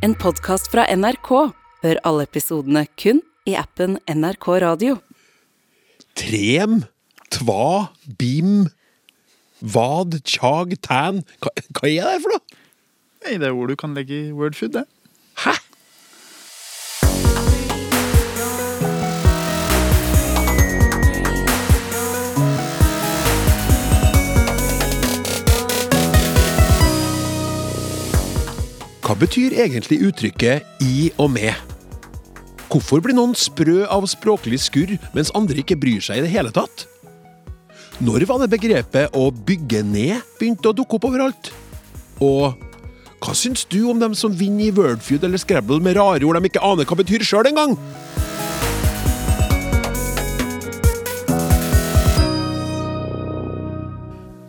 En podkast fra NRK. Hør alle episodene kun i appen NRK Radio. Trem, tva, bim, vad, tjag, tæn. Hva, hva er det for noe? Nei, det er ord du kan legge i wordfood, det. Betyr egentlig uttrykket 'i og med'? Hvorfor blir noen sprø av språklig skurr, mens andre ikke bryr seg i det hele tatt? Når var det begrepet 'å bygge ned' begynte å dukke opp overalt? Og hva syns du om dem som vinner i Wordfeud eller Scrabble med rare ord de ikke aner hva betyr sjøl engang?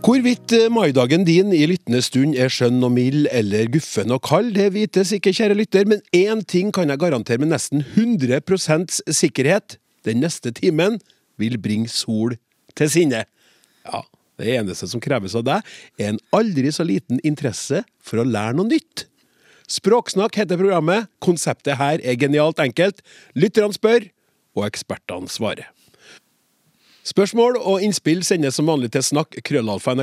Hvorvidt eh, maidagen din i lyttende stund er skjønn og mild eller guffen og kald, det vites ikke, kjære lytter, men én ting kan jeg garantere med nesten 100% sikkerhet. Den neste timen vil bringe sol til sinne. Ja, det eneste som kreves av deg, er en aldri så liten interesse for å lære noe nytt. Språksnakk heter programmet. Konseptet her er genialt enkelt. Lytterne spør, og ekspertene svarer. Spørsmål og innspill sendes som vanlig til snakk krøllalfa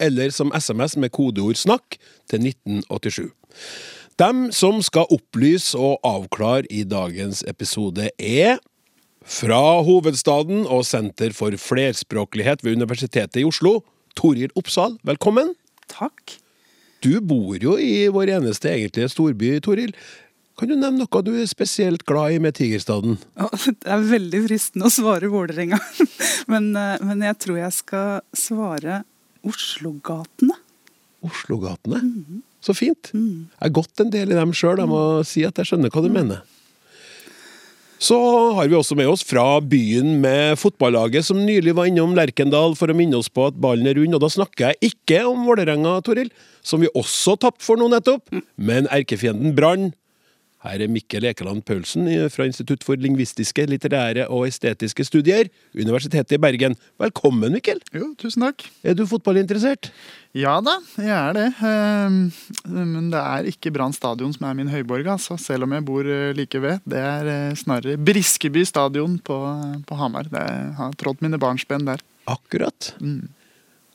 eller som SMS med kodeord 'snakk' til 1987. Dem som skal opplyse og avklare i dagens episode, er fra hovedstaden og Senter for flerspråklighet ved Universitetet i Oslo, Toril Oppsal, velkommen. Takk. Du bor jo i vår eneste egentlige storby, Toril. Kan du nevne noe du er spesielt glad i med Tigerstaden? Ja, Det er veldig fristende å svare Vålerenga, men, eh, men jeg tror jeg skal svare Oslogatene. Oslogatene. Så fint. Jeg har gått en del i dem sjøl, jeg må si at jeg skjønner hva du mener. Så har vi også med oss fra byen med fotballaget som nylig var innom Lerkendal for å minne oss på at ballen er rund, og da snakker jeg ikke om Vålerenga, Toril, som vi også tapte for nå nettopp, men erkefienden Brann. Her er Mikkel Ekeland Paulsen fra Institutt for lingvistiske, litterære og estetiske studier, Universitetet i Bergen. Velkommen, Mikkel. Jo, tusen takk. Er du fotballinteressert? Ja da, jeg er det. Ehm, Men det er ikke Brann stadion som er min høyborg, altså. Selv om jeg bor eh, like ved. Det er eh, snarere Briskeby stadion på, på Hamar. Det har trådt mine barnsben der. Akkurat.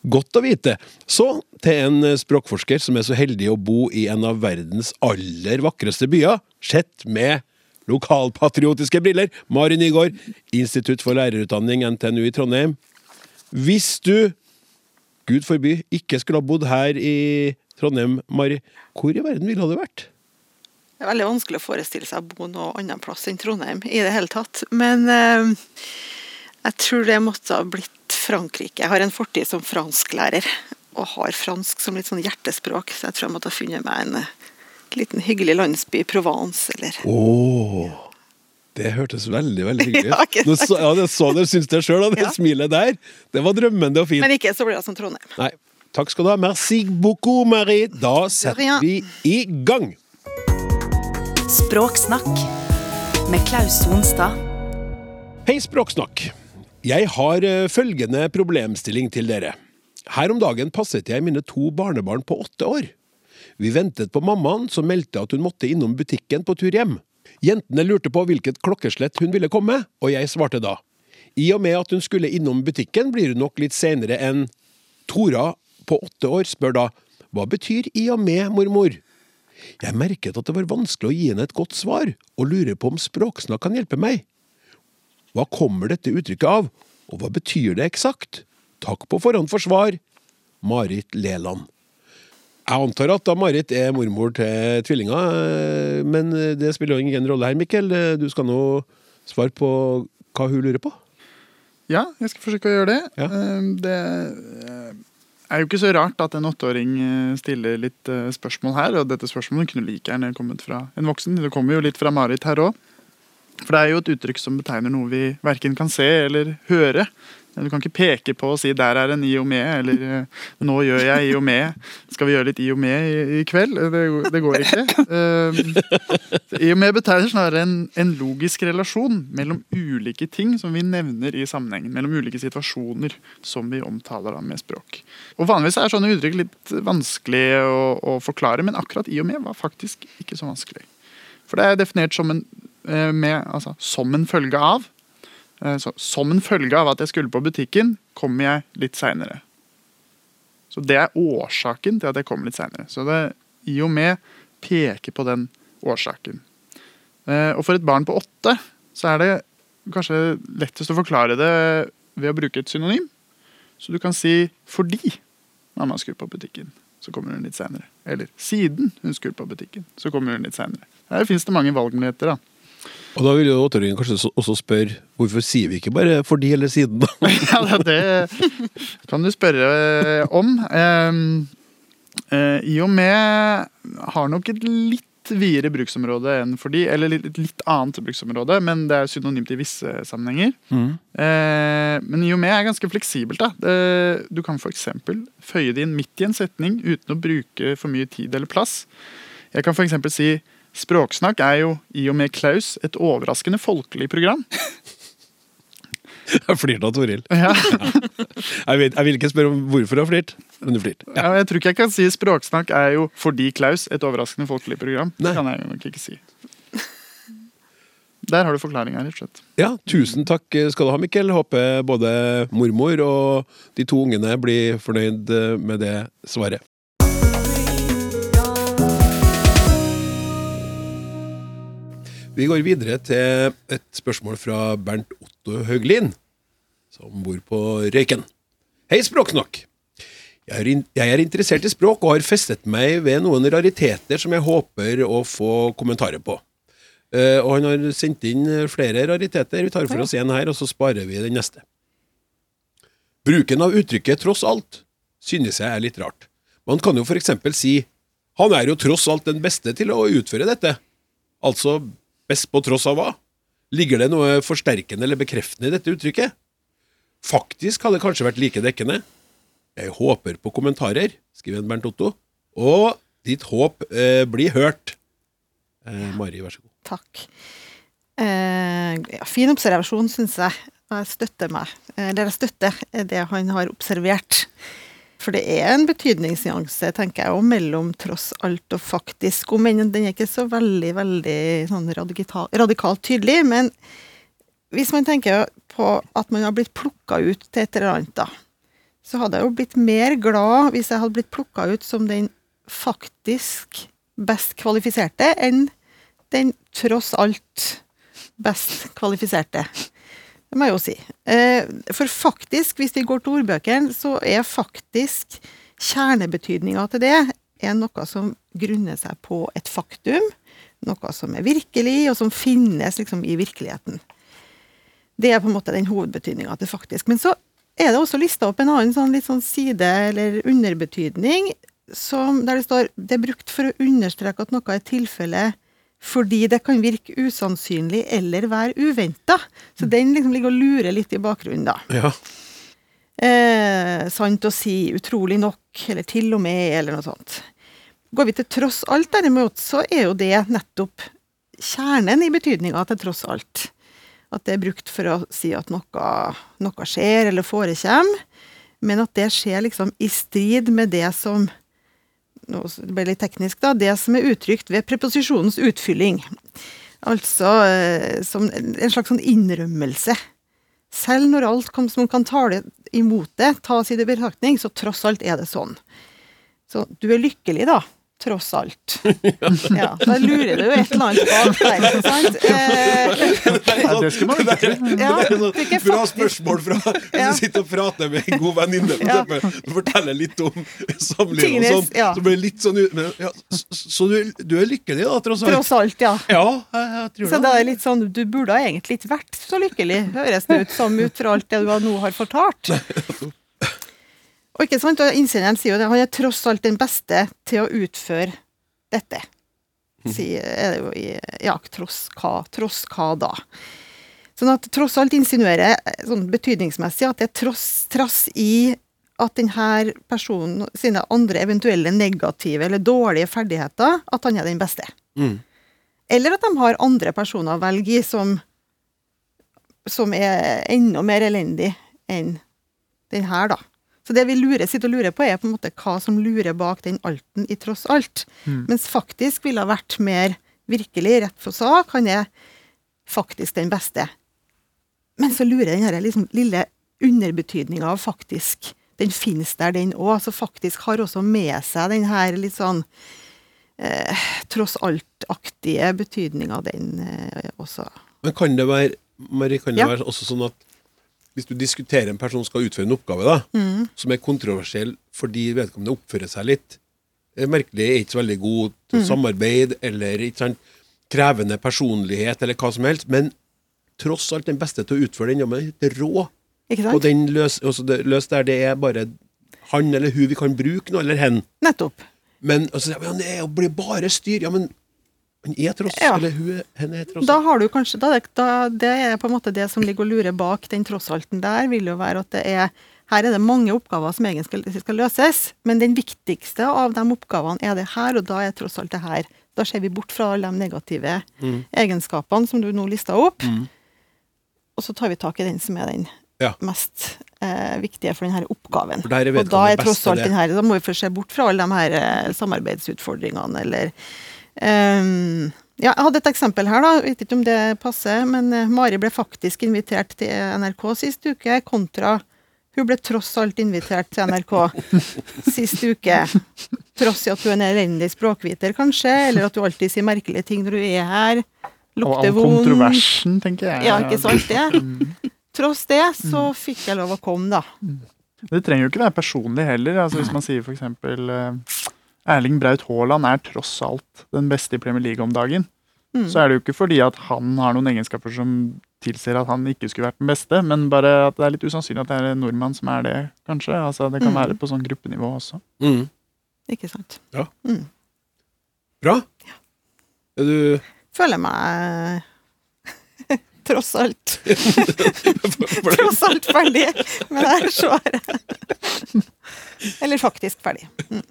Godt å vite. Så til en eh, språkforsker som er så heldig å bo i en av verdens aller vakreste byer, sett med lokalpatriotiske briller. Mari Nygaard, Institutt for lærerutdanning, NTNU i Trondheim. Hvis du, gud forby, ikke skulle ha bodd her i Trondheim, Mari, hvor i verden ville du vært? Det er veldig vanskelig å forestille seg å bo noe annen plass enn Trondheim i det hele tatt. Men eh, jeg tror det måtte ha blitt Frankrike. Jeg har en fortid som fransklærer, og har fransk som litt sånn hjertespråk, så jeg tror jeg måtte ha funnet meg en eh, liten hyggelig landsby i Provence, eller Åh, det hørtes veldig, veldig hyggelig Ja, ut. ikke Nå så- Ja, det så dere syns det sjøl, og det Ja. smilet der, det var drømmende og fint. Men ikke så blir det som Trondheim. Nei. Takk skal du ha. Merci beaucoup, Marie. Da setter vi i gang. Språksnakk med Klaus Sonstad. Hei, Språksnakk. Jeg har eh, følgende problemstilling til dere. Her om dagen passet jeg mine to barnebarn på åtte år. Vi ventet på mammaen, som meldte at hun måtte innom butikken på tur hjem. Jentene lurte på hvilket klokkeslett hun ville komme, og jeg svarte da. I og med at hun skulle innom butikken, blir hun nok litt senere enn Tora på åtte år spør da hva betyr i og med, mormor? Jeg merket at det var vanskelig å gi henne et godt svar, og lurer på om språksnakk kan hjelpe meg. Hva kommer dette uttrykket av, og hva betyr det eksakt? Takk på forhånd for svar. Marit Leland. Jeg antar at da Marit er mormor til tvillinger, eh, men det spiller jo ingen rolle her, Mikkel. Du skal nå svare på hva hun lurer på. Ja, jeg skal forsøke å gjøre det. Ja. Ehm, Det eh, er jo ikke så rart at en åtteåring eh, stiller litt eh, spørsmål her, og dette spørsmålet kunne like gjerne kommet fra en voksen. Det kommer jo litt fra Marit her òg. For det er jo et uttrykk som betegner noe vi verken kan se eller høre. Du kan ikke peke på og si 'der er en i og med', eller 'nå gjør jeg i og med'. Skal vi gjøre litt i og med i kveld? Det, det, går ikke. Uh, I og med betegner snarere en, en, logisk relasjon mellom ulike ting som vi nevner i sammenhengen. Mellom ulike situasjoner som vi omtaler da med språk. Og Vanligvis er sånne uttrykk litt vanskelig å, å forklare, men akkurat i og med var faktisk ikke så vanskelig. For det er definert som en, med, altså, som en følge av Eh, så, som en følge av at jeg skulle på butikken, kommer jeg litt seinere. Så det er årsaken til at jeg kommer litt seinere. Så det i og med peker på den årsaken. Eh, og for et barn på åtte så er det kanskje lettest å forklare det ved å bruke et synonym. Så du kan si 'fordi mamma skulle på butikken', så kommer hun litt seinere. Eller 'siden hun skulle på butikken', så kommer hun litt seinere. Her fins det mange valgmuligheter. da. Og da vil jo åtteåringen kanskje også spørre hvorfor sier vi ikke bare for de eller siden, da? ja, det kan du spørre eh, om. I og med har nok et litt videre bruksområde enn for de, eller litt, litt annet bruksområde, men det er synonymt i visse sammenhenger. Mm. men i og med er ganske fleksibelt. da. du kan f.eks. føye det inn midt i en setning uten å bruke for mye tid eller plass. Jeg kan f.eks. si Språksnakk er jo, i og med Klaus, et overraskende folkelig program. Jeg flirte av Toril. Ja. jeg, vet, jeg, vil ikke spørre om hvorfor du har flirt, men du flirte. Ja. jeg tror ikke jeg kan si språksnakk er jo fordi Klaus et overraskende folkelig program. Nei. Det kan jeg nok ikke si. Der har du forklaringa, rett og slett. Ja, tusen takk skal du ha, Mikkel. Håper både mormor og de to ungene blir fornøyd med det svaret. Vi går videre til et spørsmål fra Bernt Otto Hauglin, som bor på Røyken. Hei, Språksnakk! Jeg er interessert i språk og har festet meg ved noen rariteter som jeg håper å få kommentarer på. Uh, og han har sendt inn flere rariteter. Vi tar for oss en her, og så sparer vi den neste. Bruken av uttrykket 'tross alt' synes jeg er litt rart. Man kan jo for eksempel si 'han er jo tross alt den beste til å utføre dette'. Altså Best på tross av hva? Ligger det noe forsterkende eller bekreftende i dette uttrykket? Faktisk hadde det kanskje vært like dekkende. Jeg håper på kommentarer, skriver Bernt Otto. Og ditt håp eh, blir hørt. Eh, Mari, vær så god. Takk. Eh, ja, fin observasjon, syns jeg. Jeg støtter meg. Eller jeg støtter det han har observert. For det er en betydningsnyanse, tenker jeg, mellom tross alt og faktisk. Om enn den er ikke så veldig, veldig sånn radikalt, radikalt tydelig. Men hvis man tenker på at man har blitt plukka ut til et eller annet, da, så hadde jeg jo blitt mer glad hvis jeg hadde blitt plukka ut som den faktisk best kvalifiserte, enn den tross alt best kvalifiserte. Det må jeg jo si. Eh, for faktisk, hvis vi går til ordbøkene, så er faktisk kjernebetydninga til det er noe som grunner seg på et faktum. Noe som er virkelig, og som finnes liksom i virkeligheten. Det er på en måte den hovedbetydninga til faktisk. Men så er det også lista opp en annen sånn, litt sånn side- eller underbetydning som, der det står det er brukt for å understreke at noe er tilfellet fordi det kan virke usannsynlig eller være uventa. Så den liksom ligger og lurer litt i bakgrunnen, da. Ja. Eh, sant å si, utrolig nok, eller til og med, eller noe sånt. Går vi til tross alt, derimot, så er jo det nettopp kjernen i betydninga til tross alt. At det er brukt for å si at noe, noe skjer eller forekommer, men at det skjer liksom i strid med det som nå ble det litt teknisk, da, det som er uttrykt ved preposisjonens utfylling. Altså eh, som en slags sånn innrømmelse. Selv når alt som kan tale imot det, tas i det betraktning, så tross alt er det sånn. Så du er lykkelig, da tross alt. Ja, Da lurer du jo et eller annet bak der, ikke sant? Eh, det er man ikke det er Bra spørsmål fra en du sitter og prater med en god venninne, for ja. du forteller litt om samlivet og sånn, ja. så blir det litt sånn men, ja, Så du, du, er lykkelig, da, tross alt? Tross alt, ja. ja jeg, jeg tror så det er litt sånn, du burde egentlig ikke vært så lykkelig, høres det ut som ut fra alt det du nå har fortalt. Og ikke sant, og innsenderen sier jo det, han er tross alt den beste til å utføre dette. Mhm. Sier er det jo i Ja, tross hva? Tross hva da? Sånn at tross alt insinuerer eh, sånn betydningsmessig at det er tross trass i at denne personen sine andre eventuelle negative eller dårlige ferdigheter, at han er den beste. Mm. Eller at de har andre personer å velge i som, som er enda mer elendig enn den her, da. Så det vi lurer, sitter og lurer på, er på en måte hva som lurer bak den alten i tross alt. Mm. Mens faktisk ville ha vært mer virkelig rett for sak. Han er faktisk den beste. Men så lurer den her liksom lille underbetydninga av faktisk Den finnes der, den òg. Så faktisk har også med seg den her litt sånn eh, tross alt-aktige betydninga, den eh, også. Men kan det være Marie, kan det Ja. være også sånn at hvis du diskuterer en person som skal utføre en oppgave, da, Mm. som er kontroversiell fordi vedkommende oppfører seg litt eh, merkelig, er ikke så veldig god til Mm. samarbeid, eller ikke sant, krevende personlighet, eller hva som helst, men tross alt den beste til å utføre den jobben, det er rå. Og den løs, det, løs der det er bare han eller hun vi kan bruke nå, eller hen. Nettopp. Men altså, ja, det blir bare styr. Ja, men han er tross, Ja. eller hun er, er tross. Da har du kanskje da, det- da, Det er på en måte det som ligger og lurer bak den trossalten der, vil jo være at det er her er det mange oppgaver som egentlig skal, skal løses, men den viktigste av de oppgavene er det her, og da er tross alt det her. Da ser vi bort fra alle de negative Mm. egenskapene som du nå lista opp, Mm. og så tar vi tak i den som er den Ja. mest eh, viktige for denne oppgaven. For Og da er tross alt den her, da må vi få se bort fra alle de her eh, samarbeidsutfordringene, eller ehm, ja, Jeg hadde et eksempel her, da. Vet ikke om det passer, men eh, Mari ble faktisk invitert til NRK sist uke, kontra hun ble tross alt invitert til NRK sist uke. Tross i at hun er en elendig språkviter, kanskje, eller at hun alltid sier merkelige ting når hun er her. Og all Lukter kontroversen, tenker jeg. Ja, ikke sant det? Mm. Tross det så fikk jeg lov å komme, da. Det trenger jo ikke være personlig heller. Altså, hvis man sier f.eks. Erling Braut Haaland er tross alt den beste i Premier League om dagen. Mm. Så er det jo ikke fordi at han har noen egenskaper som tilsier at han ikke skulle vært den beste, men bare at det er litt usannsynlig at det er en nordmann som er det, kanskje. Altså, det kan Mm. være på sånn gruppenivå også. Mm. Ikke sant? Bra. Er du Føler meg tross alt Tross alt ferdig med det her svaret. Eller faktisk ferdig. Mm.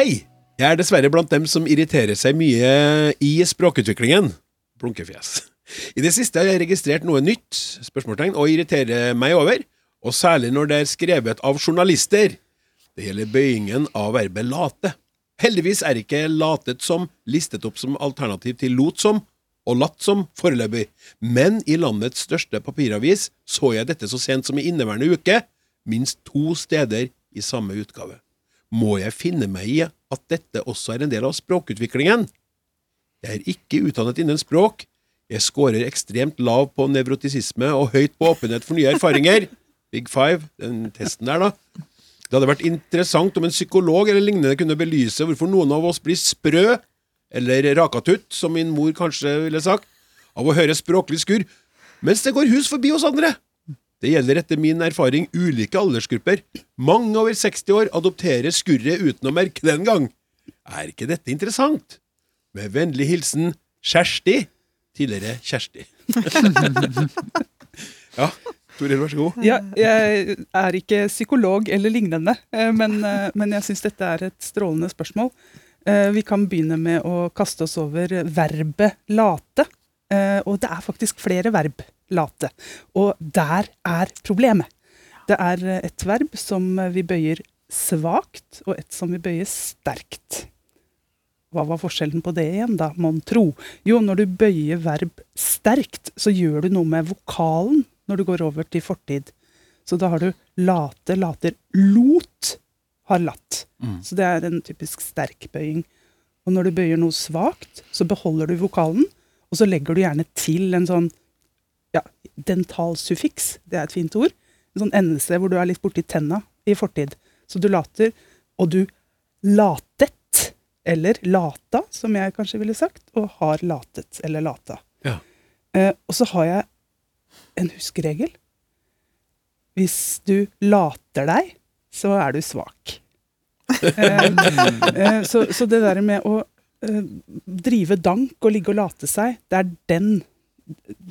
Hei! Jeg er dessverre blant dem som irriterer seg mye i språkutviklingen. Blunkefjes. I det siste har jeg registrert noe nytt spørsmålstegn, og irriterer meg over, og særlig når det er skrevet av journalister. Det gjelder bøyingen av verbet late. Heldigvis er ikke latet som listet opp som alternativ til lot som og latt som foreløpig, men i landets største papiravis så jeg dette så sent som i inneværende uke, minst to steder i samme utgave. Må jeg finne meg i at dette også er en del av språkutviklingen? Jeg er ikke utdannet innen språk, jeg scorer ekstremt lav på nevrotisisme og høyt på åpenhet for nye erfaringer. Big five, den testen der, da. Det hadde vært interessant om en psykolog eller lignende kunne belyse hvorfor noen av oss blir sprø, eller rakatutt, som min mor kanskje ville sagt, av å høre språklig skurr, mens det går hus forbi hos andre. Det gjelder etter min erfaring ulike aldersgrupper. Mange over 60 år adopterer skurret uten å merke det engang. Er ikke dette interessant? Med vennlig hilsen Kjersti, tidligere Kjersti. ja, Toril, vær så god. Ja, jeg er ikke psykolog eller lignende, eh, men, eh, men jeg syns dette er et strålende spørsmål. Eh, Vi kan begynne med å kaste oss over verbet late. Eh, Og det er faktisk flere verb late. Og der er problemet. Det er eh, et verb som vi bøyer svakt, og et som vi bøyer sterkt. Hva var forskjellen på det igjen, da, mon tro? Jo, når du bøyer verb sterkt, så gjør du noe med vokalen når du går over til fortid. Så da har du late, later, lot, har latt. Så det er en typisk sterk bøying. Og når du bøyer noe svakt, så beholder du vokalen, og så legger du gjerne til en sånn ja, dentalsuffiks, det er et fint ord. En sånn endelse hvor du er litt borti tenna i fortid. Så du later, og du latet, eller lata, som jeg kanskje ville sagt, og har latet, eller lata. Ja. Eh, og så har jeg en huskeregel. hvis du later deg, så er du svak. Eh, eh, så, så det der med å eh, drive dank og ligge og late seg, det er den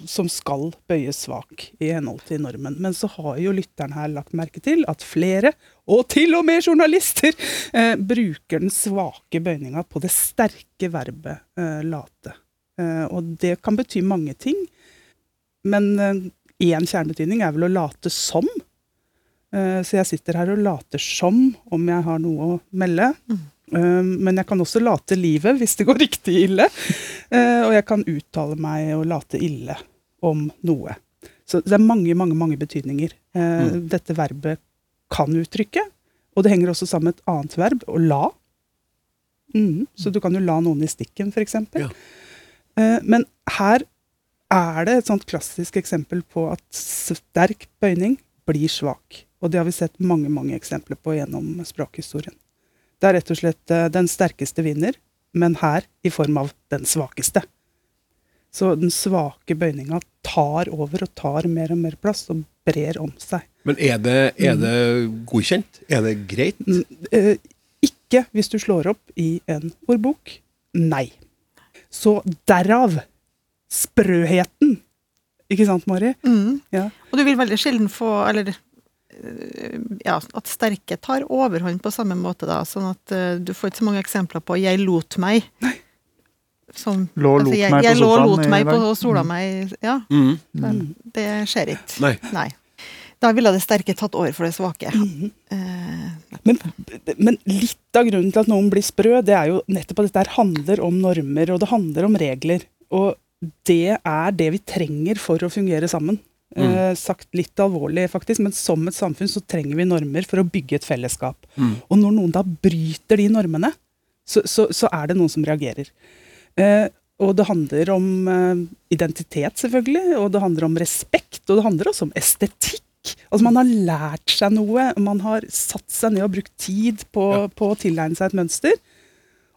som skal bøyes svak i henhold til normen. Men så har jo lytteren her lagt merke til at flere, og til og med journalister, eh, bruker den svake bøyninga på det sterke verbet eh, late. Eh, og det kan bety mange ting. Men én kjernebetydning er vel å late som. så jeg sitter her og later som om jeg har noe å melde. Mm. Men jeg kan også late livet hvis det går riktig ille. Og jeg kan uttale meg og late ille om noe. Så det er mange, mange, mange betydninger mm. dette verbet kan uttrykke. Og det henger også sammen med et annet verb, å la. Mm. Så du kan jo la noen i stikken, f.eks. Ja. Men her er det et sånt klassisk eksempel på at sterk bøyning blir svak. Og det har vi sett mange, mange eksempler på gjennom språkhistorien. Det er rett og slett eh, den sterkeste vinner, men her i form av den svakeste. Så den svake bøyninga tar over og tar mer og mer plass og brer om seg. Men er det, er det godkjent? Er det greit? Mm, eh, ikke hvis du slår opp i en ordbok. Nei. Så derav sprøheten. Ikke sant, Mari? Mm. Ja. Og du vil veldig sjelden få Eller ja, at sterke tar overhånd på samme måte, da. Sånn at uh, du får ikke så mange eksempler på 'jeg lot meg'. Som, lå og altså, lot jeg, meg på sofaen. lå lot meg på og sola mm. meg. Ja. Mm. Men det skjer ikke. Nei. Nei. Da ville det sterke tatt over for det svake. Mm. Uh, men, men, litt av grunnen til at noen blir sprø, det er jo nettopp at dette handler om normer, og det handler om regler. Og det er det vi trenger for å fungere sammen. Mm. Eh, sagt litt alvorlig, faktisk, men som et samfunn så trenger vi normer for å bygge et fellesskap. Mm. Og når noen da bryter de normene, så, så, så er det noen som reagerer. Eh, og det handler om eh, identitet, selvfølgelig, og det handler om respekt, og det handler også om estetikk. Altså Man har lært seg noe, man har satt seg ned og brukt tid på, ja. på å tilegne seg et mønster.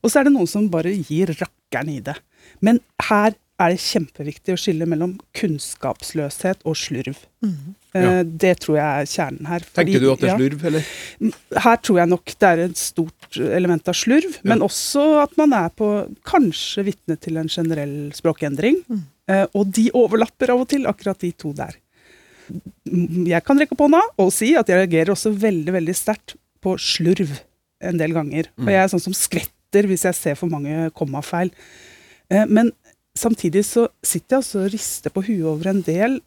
Og så er det noen som bare gir rakkeren i det. Men her er det kjempeviktig å skille mellom kunnskapsløshet og slurv. Mm. Ja. Det tror jeg er kjernen her. Fordi, Tenker du at det er slurv, eller? Her tror jeg nok det er et stort element av slurv, ja. men også at man er på kanskje vitne til en generell språkendring. Mm. Eh, og de overlapper av og til, akkurat de to der. Jeg kan rekke opp hånda og si at jeg reagerer også veldig veldig sterkt på slurv en del ganger. Mm. Og jeg er sånn som skvetter hvis jeg ser for mange kommafeil. Eh, men samtidig så sitter jeg også og rister på huet over en del,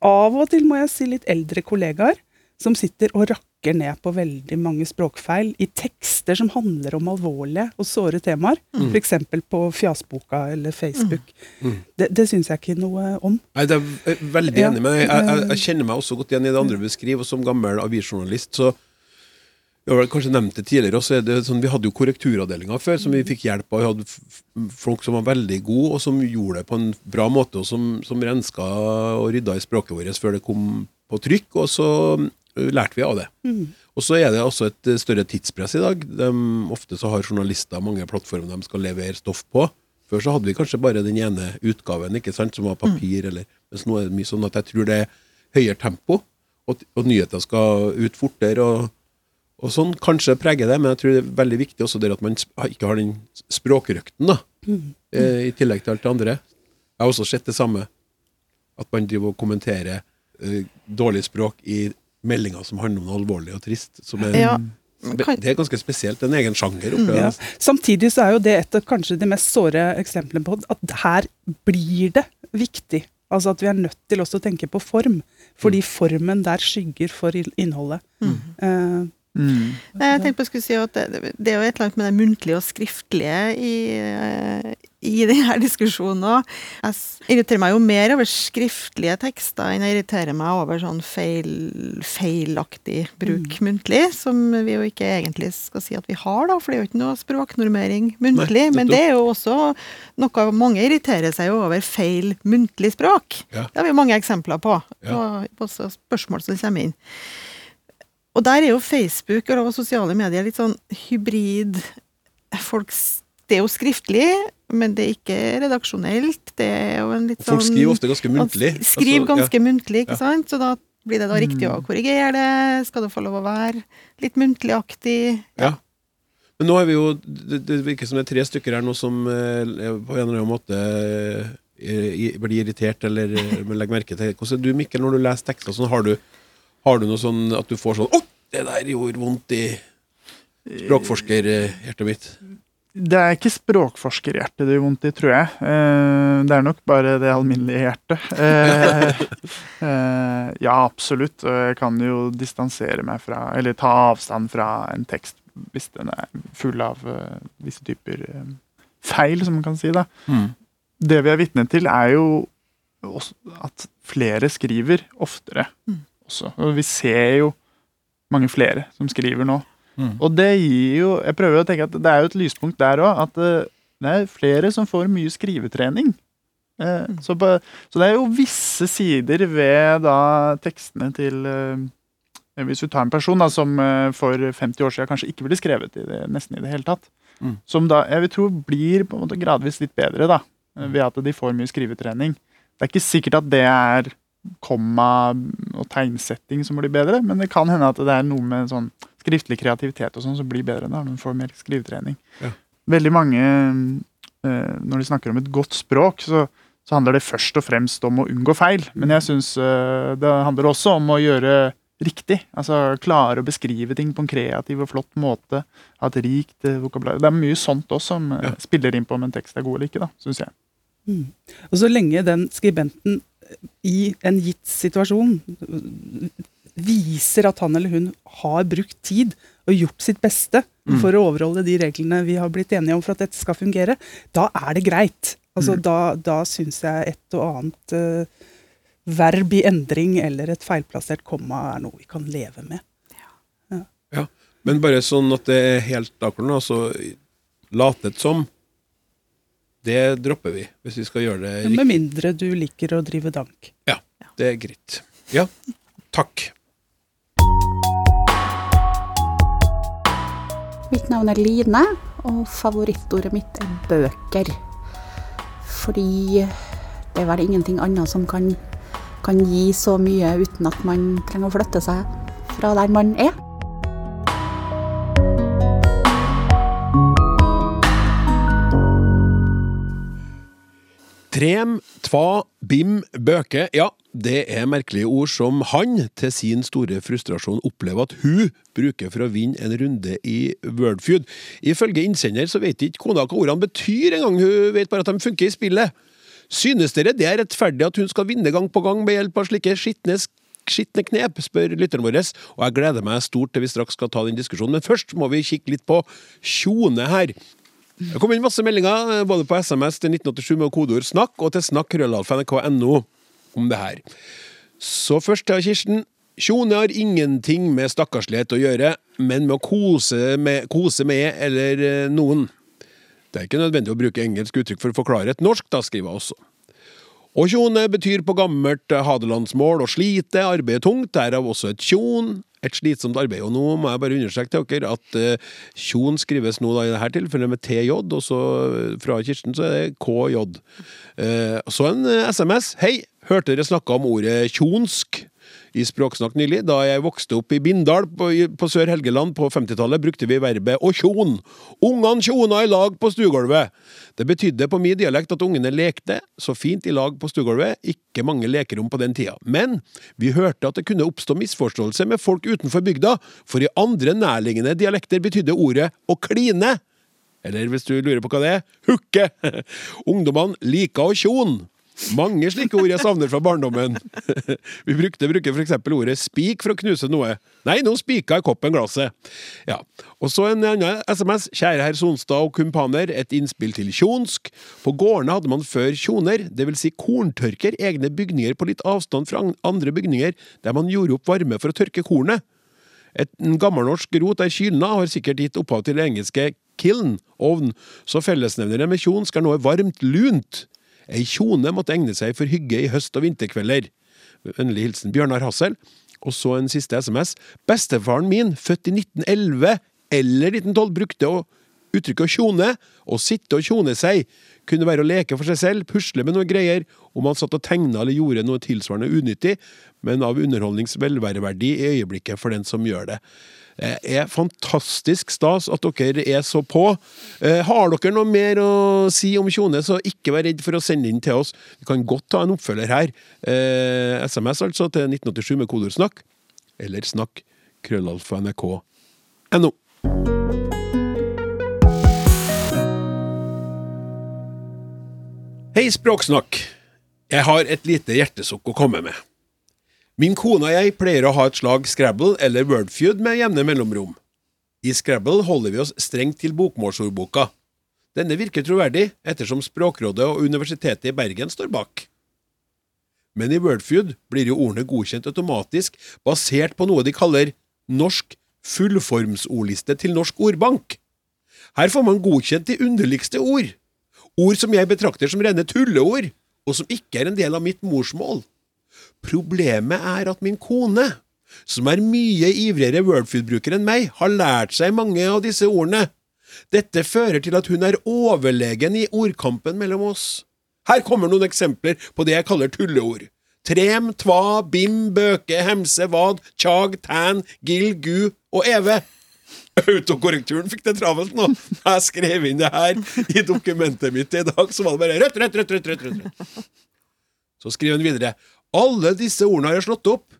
av og til må jeg si litt eldre kollegaer, som sitter og rakker ned på veldig mange språkfeil i tekster som handler om alvorlige og såre temaer. Mm. F.eks. på Fjasboka eller Facebook. Mm. Mm. Det, det syns jeg ikke noe om. Nei, det er veldig enig med. Jeg, jeg, jeg, kjenner meg også godt igjen i det andre beskriver, og som gammel avisjournalist så jeg har kanskje nevnt det tidligere også, det sånn, Vi hadde jo korrekturavdelinga før, som vi fikk hjelp av. Vi hadde folk som var veldig gode, og som gjorde det på en bra måte, og som, som renska og rydda i språket vårt før det kom på trykk. Og så lærte vi av det. Mm. Og så er det også et større tidspress i dag. De, ofte så har journalister mange plattformer de skal levere stoff på. Før så hadde vi kanskje bare den ene utgaven ikke sant, som var papir, mm. eller, mens nå er det mye sånn at jeg tror det er høyere tempo, og, og nyheter skal ut fortere. og og sånn kanskje preger det, men jeg tror det er veldig viktig også der at man ikke har den språkrøkten, da. Mm. Eh, I tillegg til alt det andre. Jeg har også sett det samme. At man driver og kommenterer uh, dårlig språk i meldinger som handler om noe alvorlig og trist. Er, ja. Det er ganske spesielt. En egen sjanger. Mm, ja. Samtidig så er jo det et av kanskje de mest såre eksemplene på at her blir det viktig. Altså at vi er nødt til også å tenke på form. Fordi mm. formen der skygger for innholdet. Mm. Uh, Mm. Jeg tenkte på å skulle si at det, det, er jo et eller annet med det muntlige og skriftlige i, eh, i denne diskusjonen Jeg irriterer meg jo mer over skriftlige tekster enn jeg irriterer meg over sånn feil, feilaktig bruk mm. muntlig, som vi jo ikke egentlig skal si at vi har, da, for det er jo ikke noe språknormering muntlig. Nei, men det er jo også noe mange irriterer seg over feil muntlig språk. Ja. Det har vi jo mange eksempler på, ja. og også spørsmål som kommer inn. Og der er jo Facebook og sosiale medier litt sånn hybrid folk, Det er jo skriftlig, men det er ikke redaksjonelt. Det er jo en litt sånn Folk skriver ofte ganske muntlig. Skriver altså, ganske ja. muntlig, ikke sant. Så da Blir det da riktig å korrigere det? Skal det få lov å være litt muntligaktig? Ja. Men nå er vi jo Det, det virker som det er tre stykker her nå som eh, på en eller annen måte eh, blir irritert eller eh, legger merke til Hvordan er du, Mikkel, når du leser tekster sånn? Har du, har du noe sånn at du får sånn Å, det der gjorde vondt i språkforskerhjertet mitt. Det er ikke språkforskerhjertet det gjør vondt i, tror jeg. Eh, det er nok bare det alminnelige hjertet. Eh, eh, ja, absolutt. Og jeg kan jo distansere meg fra, eller ta avstand fra en tekst hvis den er full av eh, visse typer eh, feil, som man kan si. da. Det vi er vitne til, er jo at flere skriver oftere også. Og vi ser jo mange flere som skriver nå. Og det gir jo Jeg prøver å tenke at det er jo et lyspunkt der òg. At eh, det er flere som får mye skrivetrening. Eh, så, på, så det er jo visse sider ved da tekstene til eh, Hvis du tar en person da, som eh, for 50 år siden kanskje ikke ville skrevet i det, nesten i det hele tatt. Mm. Som da jeg vil tro blir på en måte gradvis litt bedre, da. Ved at de får mye skrivetrening. Det er ikke sikkert at det er komma og tegnsetting som blir bedre, men det kan hende at det er noe med sånn skriftlig kreativitet og sånn som blir bedre når du får mer skrivetrening. Ja. Veldig mange, eh, når de snakker om et godt språk, så, så handler det først og fremst om å unngå feil. Men jeg syns eh, det handler også om å gjøre riktig. Altså klare å beskrive ting på en kreativ og flott måte. Ha et rikt eh, vokabular. Det er mye sånt også som eh, Ja. spiller inn på om en tekst er god eller ikke, da, syns jeg. Og så lenge den skribenten i en gitt situasjon viser at han eller hun har brukt tid og gjort sitt beste for å overholde de reglene vi har blitt enige om for at dette skal fungere, da er det greit. Altså, Da, da syns jeg et og annet uh, verb i endring eller et feilplassert komma er noe vi kan leve med. Ja. Men bare sånn at det er helt akkurat nå, så latet som Det dropper vi, hvis vi skal gjøre det riktig. Med mindre du liker å drive dank. Ja, det er greit. Ja, takk. Mitt navn er Line, og favorittordet mitt er bøker. Fordi det er vel ingenting annet som kan, kan gi så mye uten at man trenger å flytte seg fra der man er. Trem, tva, bim, bøke. Ja, det er merkelige ord som han, til sin store frustrasjon, opplever at hun bruker for å vinne en runde i Wordfeud. Ifølge innsender så vet ikke kona hva ordene betyr engang, hun vet bare at de funker i spillet. Synes dere det er rettferdig at hun skal vinne gang på gang med hjelp av slike skitne skitne knep, spør lytteren vår, og jeg gleder meg stort til vi straks skal ta den diskusjonen. Men først må vi kikke litt på Tjone her. Det kom inn masse meldinger, eh, både på SMS til 1987 med kodeord 'snakk' og til snakk.nrk.no om det her. Så først til Kirsten. Tjone har ingenting med stakkarslighet å gjøre, men med å kose med, kose med eller eh, noen. Det er ikke nødvendig å bruke engelsk uttrykk for å forklare et norsk, da, skriver jeg også. Og tjone betyr på gammelt eh, hadelandsmål å slite, arbeide tungt, derav også et tjon. Et slitsomt arbeid. Og nå må jeg bare understreke til dere at uh, skrives nå da i dette tilfellet med TJ, og så eh, fra Kirsten så er det KJ. Uh, så en eh, SMS. Hei, hørte dere snakka om ordet tjonsk? I Språksnakk nylig. Da jeg vokste opp i Bindal på, på Sør Helgeland på 50-tallet, brukte vi verbet å tjon. Ungene tjona i lag på stuegulvet. Det betydde på min dialekt at ungene lekte så fint i lag på stuegulvet, ikke mange lekerom på den tida. Men vi hørte at det kunne oppstå misforståelse med folk utenfor bygda, for i andre nærliggende dialekter betydde ordet å kline. Eller hvis du lurer på hva det er, hooke. Ungdommene liker å tjon. Mange slike ord jeg savner fra barndommen. Vi brukte bruker f.eks. ordet spik for å knuse noe. Nei, nå spika i koppen glasset. Ja. Og så en annen SMS. Kjære herr Sonstad og kumpaner, et innspill til tjonsk. På gårdene hadde man før tjoner, dvs. Si korntørker, egne bygninger på litt avstand fra andre bygninger, der man gjorde opp varme for å tørke kornet. Et gammelnorsk rot er kylna har sikkert gitt opphav til det engelske kiln, ovn, så fellesnevneren med kjonsk er noe varmt lunt. Ei kjone måtte egne seg for hygge i høst- og vinterkvelder. Vennlig hilsen Bjørnar Hassel. Og så en siste SMS. Bestefaren min, født i 1911 eller 1912, brukte å Uttrykket å tjone, å sitte og tjone seg, kunne være å leke for seg selv, pusle med noe greier, om han satt og tegna eller gjorde noe tilsvarende unyttig, men av underholdnings velværeverdi i øyeblikket for den som gjør det. Det er fantastisk stas at dere er så på. Eh, har dere noe mer å si om Tjone, så ikke vær redd for å sende inn til oss. Vi kan godt ta en oppfølger her. Eh, SMS altså til 1987 med kodeord 'snakk', eller 'snakk' krøllalfa nrk.no. Hei, Språksnakk. Jeg har et lite hjertesukk å komme med. Min kone og jeg pleier å ha et slag Scrabble eller Wordfeud med jevne mellomrom. I Scrabble holder vi oss strengt til bokmålsordboka. Denne virker troverdig, ettersom Språkrådet og Universitetet i Bergen står bak. Men i Wordfeud blir jo ordene godkjent automatisk, basert på noe de kaller Norsk fullformsordliste til Norsk ordbank. Her får man godkjent de underligste ord. Ord som jeg betrakter som rene tulleord, og som ikke er en del av mitt morsmål. Problemet er at min kone, som er mye ivrigere Wordfood-bruker enn meg, har lært seg mange av disse ordene. Dette fører til at hun er overlegen i ordkampen mellom oss. Her kommer noen eksempler på det jeg kaller tulleord. Trem, tva, bim, bøke, hemse, vad, tjag, tan, gill, gu og eve. Autokorrekturen fikk det travelt nå. Jeg skrev inn det her i dokumentet mitt i dag, så var det bare rødt, rødt, rødt, rødt, rødt, rødt. Så skriver hun videre. Alle disse ordene har jeg slått opp,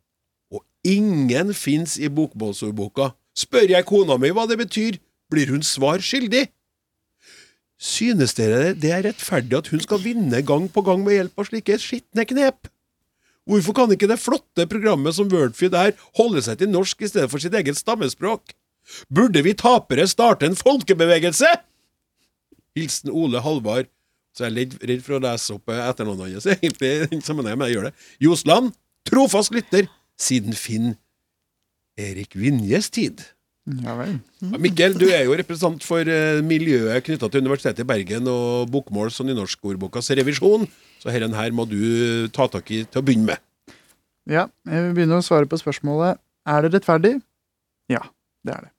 og ingen fins i bokmålsordboka. Spør jeg kona mi hva det betyr, blir hun svar skyldig. Synes dere det er rettferdig at hun skal vinne gang på gang med hjelp av slike skitne knep? Hvorfor kan ikke det flotte programmet som Wordfeed er, holde seg til norsk i stedet for sitt eget stammespråk? Burde vi tapere starte en folkebevegelse? Hilsen Ole Halvard. Så jeg er litt redd for å lese opp etternavnet hans, egentlig, i den sammenheng, men jeg gjør det. Josland, trofast lytter, siden Finn Erik Vinjes tid. Ja vel. Mikkel, du er jo representant for eh, miljøet knytta til Universitetet i Bergen og bokmåls- og nynorskordbokas revisjon, så herren her må du ta tak i til å begynne med. Ja, jeg vil begynne å svare på spørsmålet Er det rettferdig? Ja, det er det.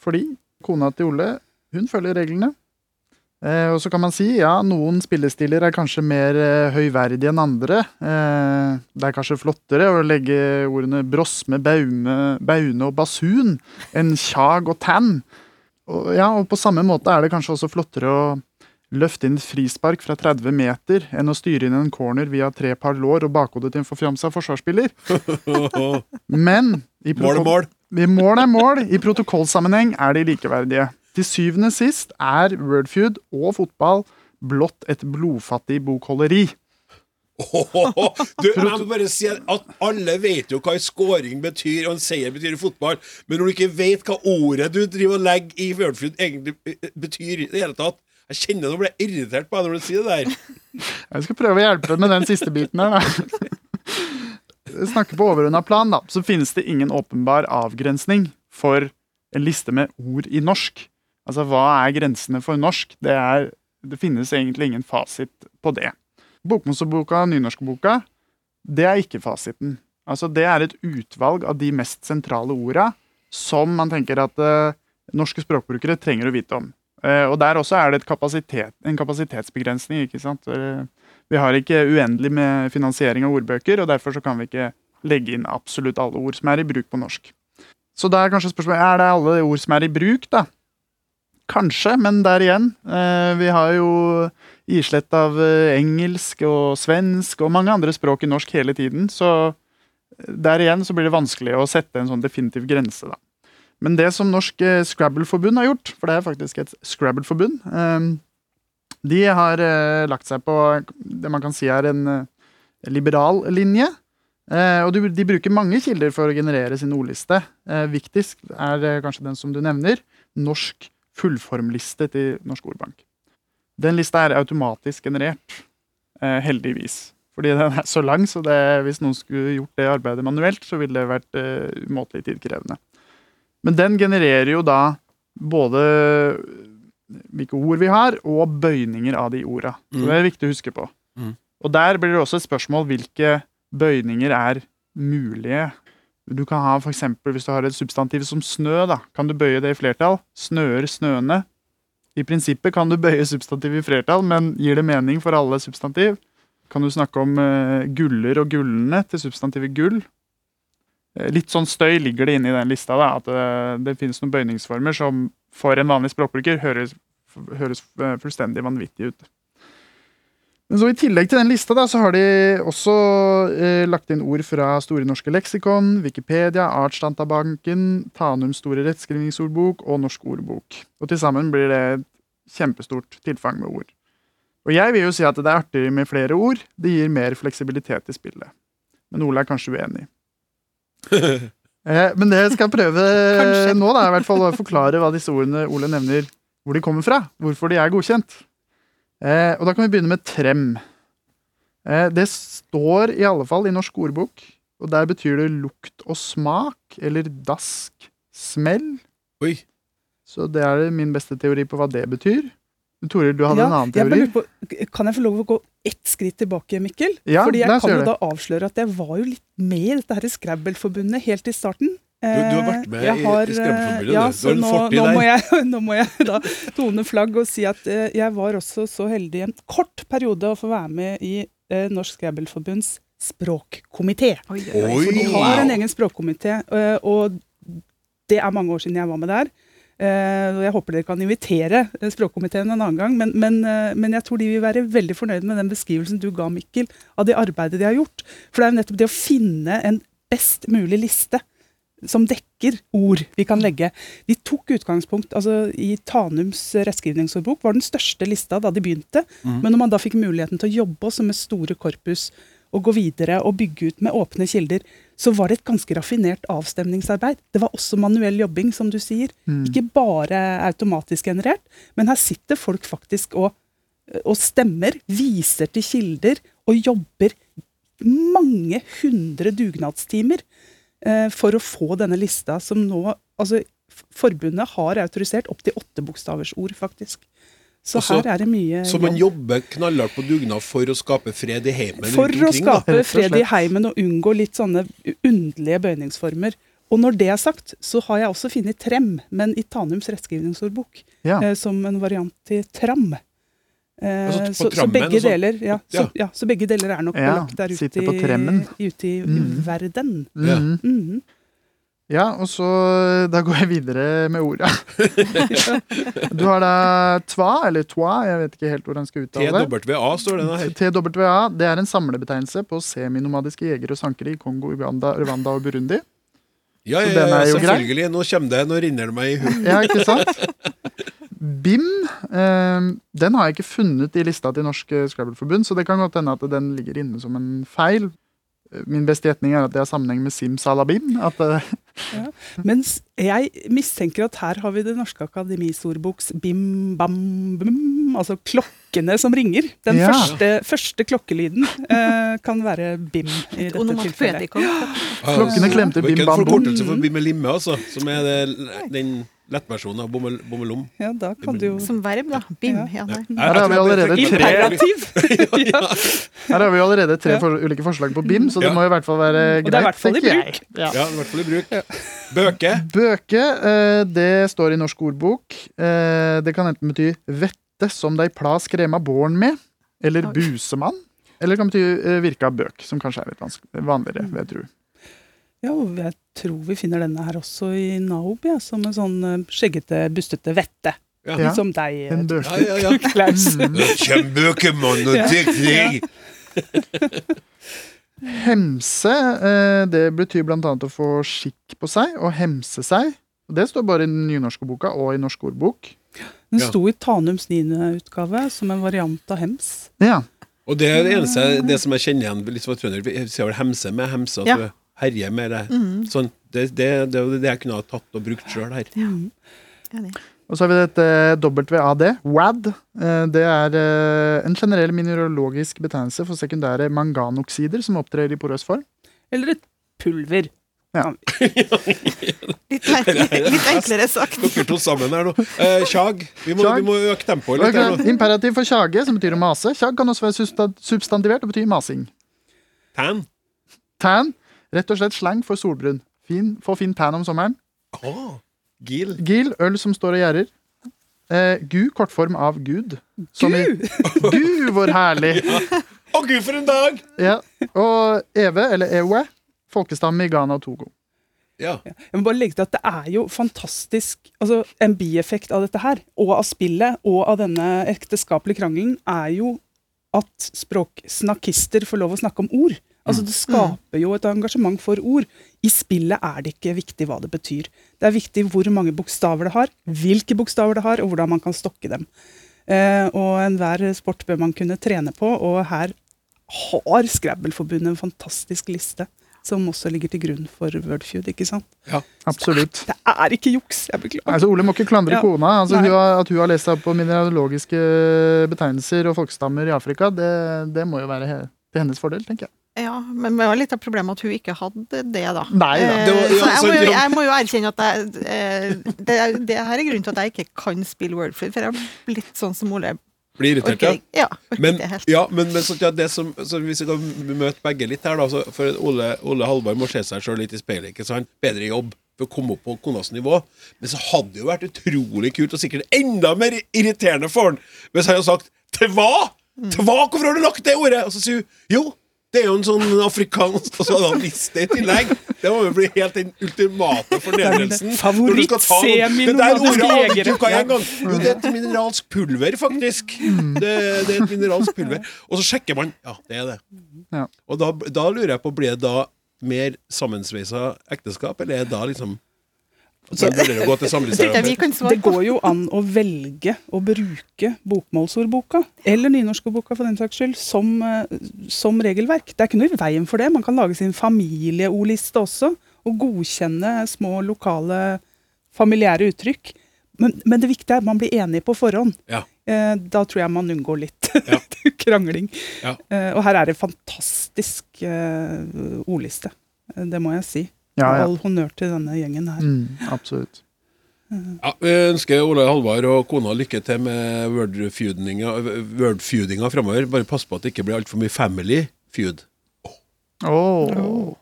Fordi kona til Ole, hun følger reglene. Eh, og så kan man si ja, noen spillestiler er kanskje mer eh, høyverdige enn andre. Eh, det er kanskje flottere å legge ordene brosme, baume, baune og basun enn tjag og tann. Og, ja, og på samme måte er det kanskje også flottere å løfte inn et frispark fra 30 meter enn å styre inn en corner via tre par lår og bakhodet til en forfjamsa forsvarsspiller. Men i Mål er mål. mål er mål. I protokollsammenheng er de likeverdige. Til syvende sist er Wordfeud og fotball blott et blodfattig bokholderi. Du, jeg må bare si at alle vet jo hva en scoring betyr, og en seier betyr i fotball, men når du ikke vet hva ordet du driver og legger i Wordfeud egentlig eh, betyr i det hele tatt Jeg kjenner du blir irritert på deg når du sier det der. Jeg skal prøve å hjelpe deg med den siste biten her, da. Snakke på overordna plan, da, så finnes det ingen åpenbar avgrensning for en liste med ord i norsk. Altså, hva er grensene for norsk? Det, er, det finnes egentlig ingen fasit på det. Bokmålsboka og nynorskboka, det er ikke fasiten. Altså, det er et utvalg av de mest sentrale orda som man tenker at uh, norske språkbrukere trenger å vite om. Uh, og der også er det et kapasitet, en kapasitetsbegrensning. ikke sant? Eh, vi har ikke uendelig med finansiering av ordbøker, og derfor så kan vi ikke legge inn absolutt alle ord som er i bruk på norsk. Så da er kanskje spørsmålet er det alle ord som er i bruk, da. Kanskje, men der igjen. Eh, vi har jo islett av eh, engelsk og svensk og mange andre språk i norsk hele tiden, så eh, der igjen så blir det vanskelig å sette en sånn definitiv grense, da. Men det som Norsk Scrabble-forbund har gjort, for det er faktisk et Scrabble-forbund, de har lagt seg på det man kan si er en liberal linje. Og de, bruker mange kilder for å generere sin ordliste. Viktigst er kanskje den som du nevner, Norsk fullformliste til Norsk Ordbank. Den lista er automatisk generert, eh, heldigvis. Fordi den er så lang, så det, hvis noen skulle gjort det arbeidet manuelt, så ville det vært eh, umåtelig tidkrevende. Men den genererer jo da både hvilke ord vi har, og bøyninger av de orda. Så Mm. det er viktig å huske på. Mm. Og der blir det også et spørsmål hvilke bøyninger er mulige. Du kan ha for eksempel, Hvis du har et substantiv som snø, da, kan du bøye det i flertall. Snøer, snøene. I prinsippet kan du bøye substantiv i flertall, men gir det mening for alle substantiv? Kan du snakke om uh, guller og gullene til substantivet gull? Eh, litt sånn støy ligger det inne i den lista. Da, at det, det finnes noen bøyningsformer som for en vanlig språkbruker høres, høres eh, fullstendig vanvittig ut. Men så I tillegg til den lista da, så har de også eh, lagt inn ord fra Store norske leksikon, Wikipedia, Artsdatabanken, Tanums store rettskrivingsordbok og Norsk ordbok. Og Til sammen blir det et kjempestort tilfang med ord. Og Jeg vil jo si at det er artig med flere ord. Det gir mer fleksibilitet i spillet. Men Ole er kanskje uenig. eh, men det jeg skal prøve Kanskje. nå, da, er i hvert fall å forklare hva disse ordene Ole nevner, hvor de kommer fra. Hvorfor de er godkjent. Eh, og da kan vi begynne med trem. Eh, det står i alle fall i Norsk ordbok, og der betyr det lukt og smak, eller dask, smell. Oi. Så det er min beste teori på hva det betyr. Toril, du hadde en annen teori. Jeg på, kan jeg få lov å gå ett skritt tilbake, Mikkel? Ja, Fordi jeg kan jo da avsløre at jeg var jo litt med i dette her Scrabble-forbundet helt i starten. Du- du har vært med Eh, jeg i- har, i Scrabble-forbundet, eh, Ja, du. Har en fortid der. må jeg, nå må jeg da tone flagg og si at eh, jeg var også så heldig en kort periode å få være med i Norsk Scrabble-forbunds språkkomité. Oi, Oi. For de har en egen språkkomité, og det er mange år siden jeg var med der. Eh, og Jeg håper dere kan invitere språkkomiteen en annen gang, men, men, men jeg tror de vil være veldig fornøyd med den beskrivelsen du ga, Mikkel, av det arbeidet de har gjort. For det er jo nettopp det å finne en best mulig liste som dekker ord vi kan legge. De tok utgangspunkt altså i Tanums rettskrivningsordbok, var den største lista da de begynte. Men når man da fikk muligheten til å jobbe også med store korpus og gå videre og bygge ut med åpne kilder, så var det et ganske raffinert avstemningsarbeid. Det var også manuell jobbing, som du sier. Ikke bare automatisk generert, men her sitter folk faktisk og, og stemmer, viser til kilder og jobber mange hundre dugnadstimer for å få denne lista, som nå altså, Forbundet har autorisert opptil åtte bokstavers ord, faktisk. Så Altså, her er det mye Så man jobb. jobber knallhardt på dugnad for å skape fred i heimen For å skape da. fred i heimen og unngå litt sånne underlige bøyningsformer. Og når det er sagt, så har jeg også funnet trem, men i Tanums rettskrivningsordbok, Ja. eh, som en variant til tram. Eh, Altså, på så, så, begge deler, ja, så, Ja. så begge deler er nok Ja, belagt der ute i, ute i Mm. verden. Ja. Mm. Mhm. Ja, og så Da går jeg videre med orda. du har da twa, eller twa, jeg vet ikke helt hvordan jeg skal uttale det. TWA står det da her. TWA det er en samlebetegnelse på seminomadiske jegere og sankere i Kongo, Uganda, Rwanda og Burundi. Ja, ja, ja, selvfølgelig. grei. selvfølgelig. Nå kommer det, nå rinner det meg i huet. Ja, ikke sant? BIM eh, den har jeg ikke funnet i lista til Norsk Scrabble-forbund, så det kan godt hende at den ligger inne som en feil. Eh, Min beste gjetning er at det har sammenheng med simsalabim. At, eh, Mens jeg mistenker at her har vi Det norske akademis ordboks bim, bam, bum, altså klokkene som ringer. Den Ja. første, første klokkelyden eh, kan være bim i dette tilfellet. Ja. Klokkene klemte Det er ikke bim, en bam, bom. forkortelse for bim med limme, altså. Som er det, den lettversjonen av bommel- bommelom. Ja, da kan du jo Som verb, da. Bim. Ja. Ja. Her har vi allerede tre, ja. her har vi allerede tre Ja. for, ulike forslag på BIM, så det Ja. må i hvert fall være greit. Og det er i hvert fall i bruk. Ja. I hvert fall i bruk. Bøke. Bøke, eh, det står i Norsk ordbok. Eh, det kan enten bety vette som dei pla skrema born med, eller busemann. Eller det kan bety virka virke av bøk, som kanskje er litt vanskelig, vanligere, vil jeg tro. Ja, og jeg tror vi finner denne her også i Naob, ja, som en sånn eh, skjeggete, bustete vette. Ja. Litt Som deg, eh, En Ja, ja, ja. Klaus. Kjempebøkemann og teknikk! Hemse, eh, det betyr blant annet å få skikk på seg, og hemse seg. Det står bare i den nynorske boka og i Norsk ordbok. Den Ja. sto i Tanums niende utgave som en variant av hems. Ja, Og det er det eneste det som jeg kjenner igjen litt fra trønder. Vi ser vel hemse med hemse, at Ja. du herjer med det. Mm, Sånn, det, det, det er det jeg kunne ha tatt og brukt sjøl her. Ja. Ja, Og så har vi dette WAD. WAD. eh, Det er eh, en generell mineralogisk betegnelse for sekundære manganoksider som opptrer i porøs form. Eller et pulver. Litt, enklere, litt enklere sagt. Dere to sammen her nå. Eh, Kjag. Vi må, vi må øke tempoet litt her nå. Imperativ for tjage, som betyr å mase. Tjag kan også være substantivert og betyr masing. Tan. Tan, rett og slett slang for solbrun. Fin, få fin tan om sommeren. Oh, Gil. Gil, øl som står og gjerder. Eh, Gu, kortform av Gud. Som i- Gud! Gu, hvor herlig! Å, gud, for en dag! Ja. Og Eve, eller Ewe, folkestamme i Ghana og Togo. Ja. Jeg må bare legge til at det er jo fantastisk altså En bieffekt av dette her, og av spillet, og av denne ekteskapelige krangelen, er jo at språksnakkister får lov å snakke om ord. Altså Det skaper jo et engasjement for ord. I spillet er det ikke viktig hva det betyr. Det er viktig hvor mange bokstaver det har, hvilke bokstaver det har, og hvordan man kan stokke dem. Eh, og enhver sport bør man kunne trene på, og her har Scrabble-forbundet en fantastisk liste. Som også ligger til grunn for Wordfeud, ikke sant? Ja, Absolutt. Det er ikke juks! Jeg beklager. Altså, Ole må ikke klandre Ja. kona. Altså, hun har, at hun har lest seg på mineralogiske betegnelser og folkestammer i Afrika, det, det må jo være til hennes fordel, tenker jeg. Ja, men det var litt av problemet at hun ikke hadde det, da. Nei. Eh, Det var- ja, så jeg, må jeg må jo erkjenne at jeg, eh, det, det her er grunnen til at jeg ikke kan spille Wordfeud, for jeg har blitt sånn som Ole. Blir irritert, okay. ja. ja, Men, ja, men, men sånn, ja, det som, så hvis vi kan møte begge litt her, da så For Ole, Ole Halvard må se seg sjøl litt i speilet. ikke sant? Bedre jobb for å komme opp på konas nivå. Men så hadde det jo vært utrolig kult, og sikkert enda mer irriterende for han hvis han hadde sagt 'tva'! Tva, hvorfor har du lagt det ordet? Og så sier hun jo. Det er jo en sånn afrikansk Og så hadde han visst det i tillegg. Det må jo bli helt den ultimate fornedrelsen. Favoritt-semien Det der ordet har du ikke en. Jo, det er et mineralsk pulver, faktisk. Det, det er et mineralsk pulver. Og så sjekker man. Ja, det er det. Ja. Og da, da lurer jeg på, blir det da mer sammensveisa ekteskap, eller er det da liksom Så det går jo an å velge å bruke bokmålsordboka, eller nynorskordboka for den saks skyld, som, eh, som regelverk. Det er ikke noe i veien for det. Man kan lage sin familieordliste også, og godkjenne små lokale familiære uttrykk. Men, men det viktige er at man blir enig på forhånd. Ja. Eh, Da tror jeg man unngår litt Ja. krangling. Ja. Eh, Og her er det fantastisk eh, ordliste. Det må jeg si. Ja, ja. All honnør til denne gjengen her. Mm, absolutt. Ja, vi ønsker Ole Halvard og kona lykke til med wordfeudinga wordfeudinga framover. Bare pass på at det ikke blir altfor mye family feud. Åh.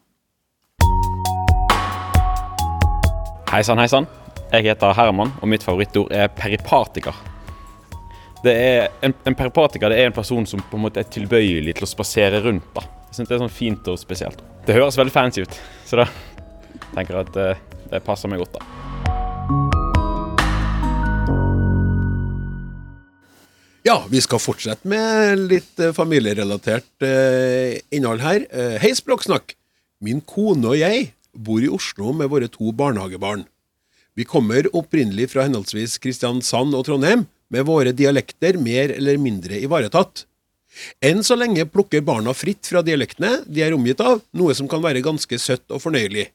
Hei sann, hei sann. Jeg heter Herman, og mitt favorittord er peripatiker. Det er, en, en peripatiker det er en person som på en måte er tilbøyelig til å spasere rundt. da. Jeg synes Det er sånn fint og spesielt. Det høres veldig fancy ut, så da tenker at eh, det passer meg godt. da. Ja, vi skal fortsette med litt eh, familierelatert eh, innhold her. Hei, Språksnakk! Min kone og jeg bor i Oslo med våre to barnehagebarn. Vi kommer opprinnelig fra henholdsvis Kristiansand og Trondheim, med våre dialekter mer eller mindre ivaretatt. Enn så lenge plukker barna fritt fra dialektene de er omgitt av, noe som kan være ganske søtt og fornøyelig.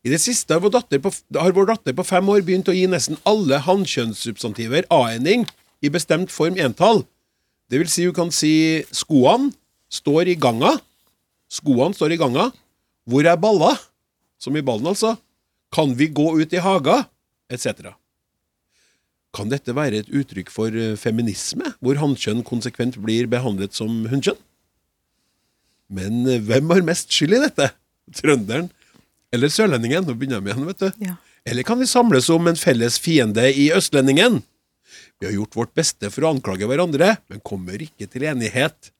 I det siste har vår datter på, vår datter på fem år begynt å gi nesten alle hannkjønnssubstantiver a-ending i bestemt form entall. Det vil si hun kan si skoene står i ganga. Skoene står i ganga. Hvor er balla? Som i ballen, altså. Kan vi gå ut i haga? Etc. Kan dette være et uttrykk for eh, feminisme, hvor hannkjønn konsekvent blir behandlet som hunnkjønn? Men eh, hvem har mest skyld i dette? Trønderen eller sørlendingen? Nå begynner jeg igjen, vet du. Ja. Eller kan vi samles om en felles fiende i østlendingen? Vi har gjort vårt beste for å anklage hverandre, men kommer ikke til enighet.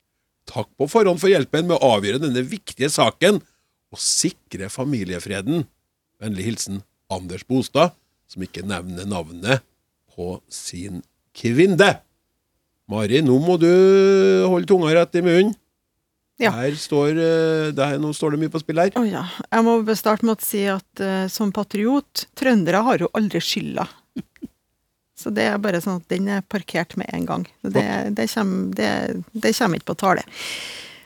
Takk på forhånd for hjelpen med å avgjøre denne viktige saken og sikre familiefreden. Vennlig hilsen Anders Bostad, som ikke nevner navnet på sin kvinne. Mari, nå må du holde tunga rett i munnen. Ja. Her står, eh, der, nå står det mye på spill her. Oh, ja. Jeg må starte med å si at uh, som patriot, trøndere har jo aldri skylda. Så det er bare sånn at den er parkert med en gang. Det, det, kommer, det, det kommer ikke på tale.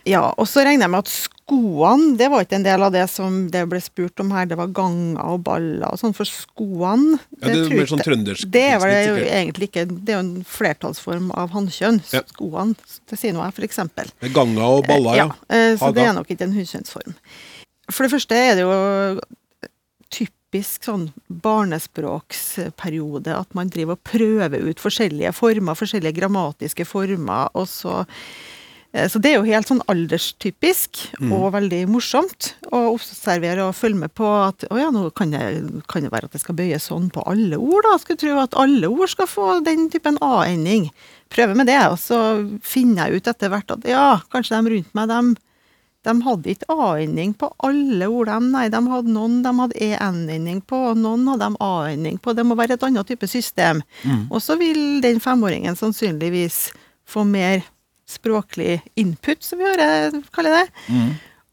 Ja, og så regner jeg med at skoene, det var ikke en del av det som det ble spurt om her. Det var ganger og baller og sånn, for skoene Ja, det det, sånn trøndersk Det er vel jo egentlig ikke Det er jo en flertallsform av hannkjønn. Ja. Skoene, for eksempel. Med Ganga og baller, ja. ja. så Haga. det er nok ikke en hunnkjønnsform. For det første er det jo typisk sånn barnespråksperiode at man driver og prøver ut forskjellige former, forskjellige grammatiske former, og så Eh, Så det er jo helt sånn alderstypisk og veldig morsomt å observere og følge med på at å ja, nå kan det, kan det være at det skal bøyes sånn på alle ord, da. Skulle tro at alle ord skal få den typen A-ending. Prøve med det, og så finner jeg ut etter hvert at ja, kanskje de rundt meg, de, de hadde ikke A-ending på alle ord, de. Nei, de hadde noen de hadde EN-ending på, og noen hadde de A-ending på. Det må være et annet type system. Og så vil den femåringen sannsynligvis få mer språklig input, som vi hører, kaller det.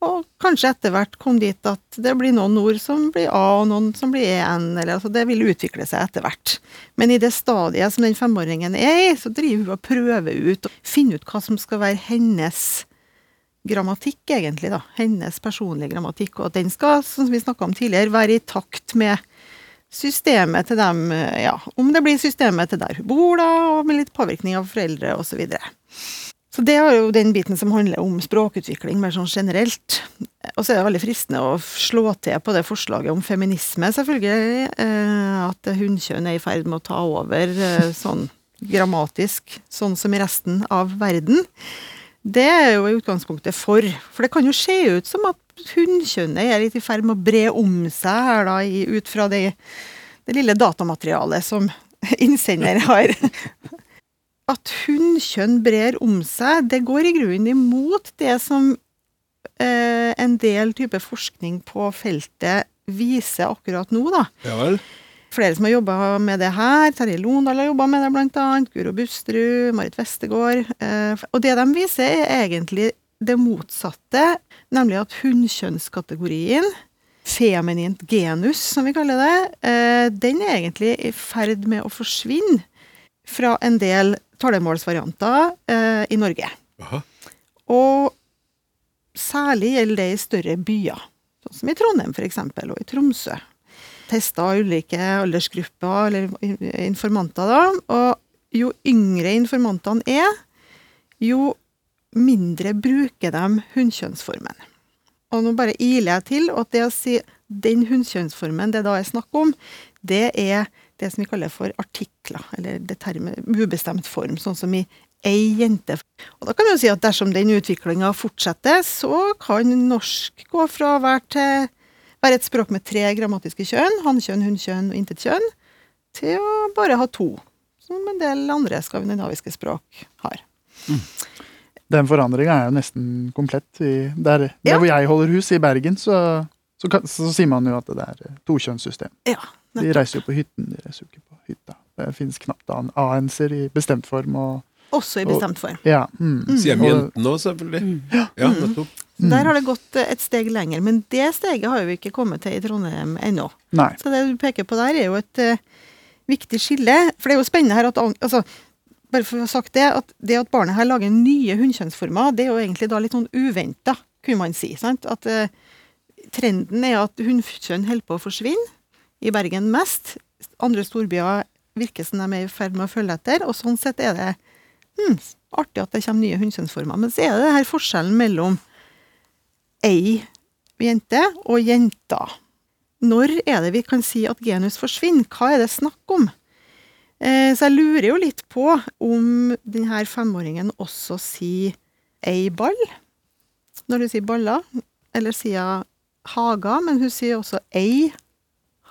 Og kanskje etter hvert kom dit at det blir noen ord som blir A, og noen som blir EN. Eller, altså det vil utvikle seg etter hvert. Men i det stadiet som den femåringen er i, så driver hun og prøver ut og finner ut hva som skal være hennes grammatikk, egentlig. da. Hennes personlige grammatikk. Og at den skal, som vi snakka om tidligere, være i takt med systemet til dem, ja, om det blir systemet til der hun bor, da, og med litt påvirkning av foreldre osv. Så, det er jo den biten som handler om språkutvikling mer sånn generelt. Og så er det veldig fristende å slå til på det forslaget om feminisme, selvfølgelig. Eh, at hunnkjønn er i ferd med å ta over eh, sånn grammatisk, sånn som i resten av verden. Det er jo i utgangspunktet for. For det kan jo se ut som at hunnkjønnet er litt i ferd med å bre om seg her, da, ut fra det, det lille datamaterialet som innsender har. At hunnkjønn brer om seg, det går i grunnen imot det som eh, en del type forskning på feltet viser akkurat nå, da. Ja vel. Flere som har jobba med det her. Terje Londal har jobba med det, annet. Guro Busterud, Marit Westegård. Eh, og det de viser, er egentlig det motsatte, nemlig at hunnkjønnskategorien, feminint genus som vi kaller det, eh, den er egentlig i ferd med å forsvinne fra en del talemålsvarianter eh, i Norge. Aha. Og særlig gjelder det i større byer, sånn som i Trondheim f.eks., og i Tromsø. Testa ulike aldersgrupper, eller informanter, da. Og jo yngre informantene er, jo mindre bruker de hunnkjønnsformen. Og nå bare iler jeg til at det å si den hunnkjønnsformen det da er snakk om, det er det som vi kaller for artikler, eller det termet ubestemt form, sånn som i ei jente. Og da kan vi jo si at dersom den utviklinga fortsetter, så kan norsk gå fra å være, til, være et språk med tre grammatiske kjønn, hannkjønn, hunnkjønn og intetkjønn, til å bare ha to, som en del andre skandinaviske språk har. Den forandringa er jo nesten komplett. I, der, der Ja. hvor jeg holder hus, i Bergen, så, så, kan, så sier man jo at det er tokjønnssystem. Ja, De reiser jo på hytten, de reiser jo ikke på hytta. Det finnes knapt an- ANC-er i bestemt form og også i bestemt form. Ja. Mm. Sier vi jentene òg, selvfølgelig. Ja, nettopp. Så Der har det gått eh, et steg lenger, men det steget har vi ikke kommet til i Trondheim ennå. Nei. Så det du peker på der, er jo et uh, viktig skille. For det er jo spennende her at altså, Bare for å ha sagt det, at det at barnet her lager nye hunnkjønnsformer, det er jo egentlig da litt sånn uventa, kunne man si. sant? At eh, Trenden er at hunnkjønn holder på å forsvinne. I Bergen mest. Andre storbyer virker som de er i ferd med å følge etter. Og sånn sett er det hmm, artig at det kommer nye hunnkjønnsformer. Men så er det her forskjellen mellom ei jente og jenta. Når er det vi kan si at genus forsvinner? Hva er det snakk om? Eh, så jeg lurer jo litt på om denne femåringen også sier ei ball, når du sier baller, eller sier haga, men hun sier også ei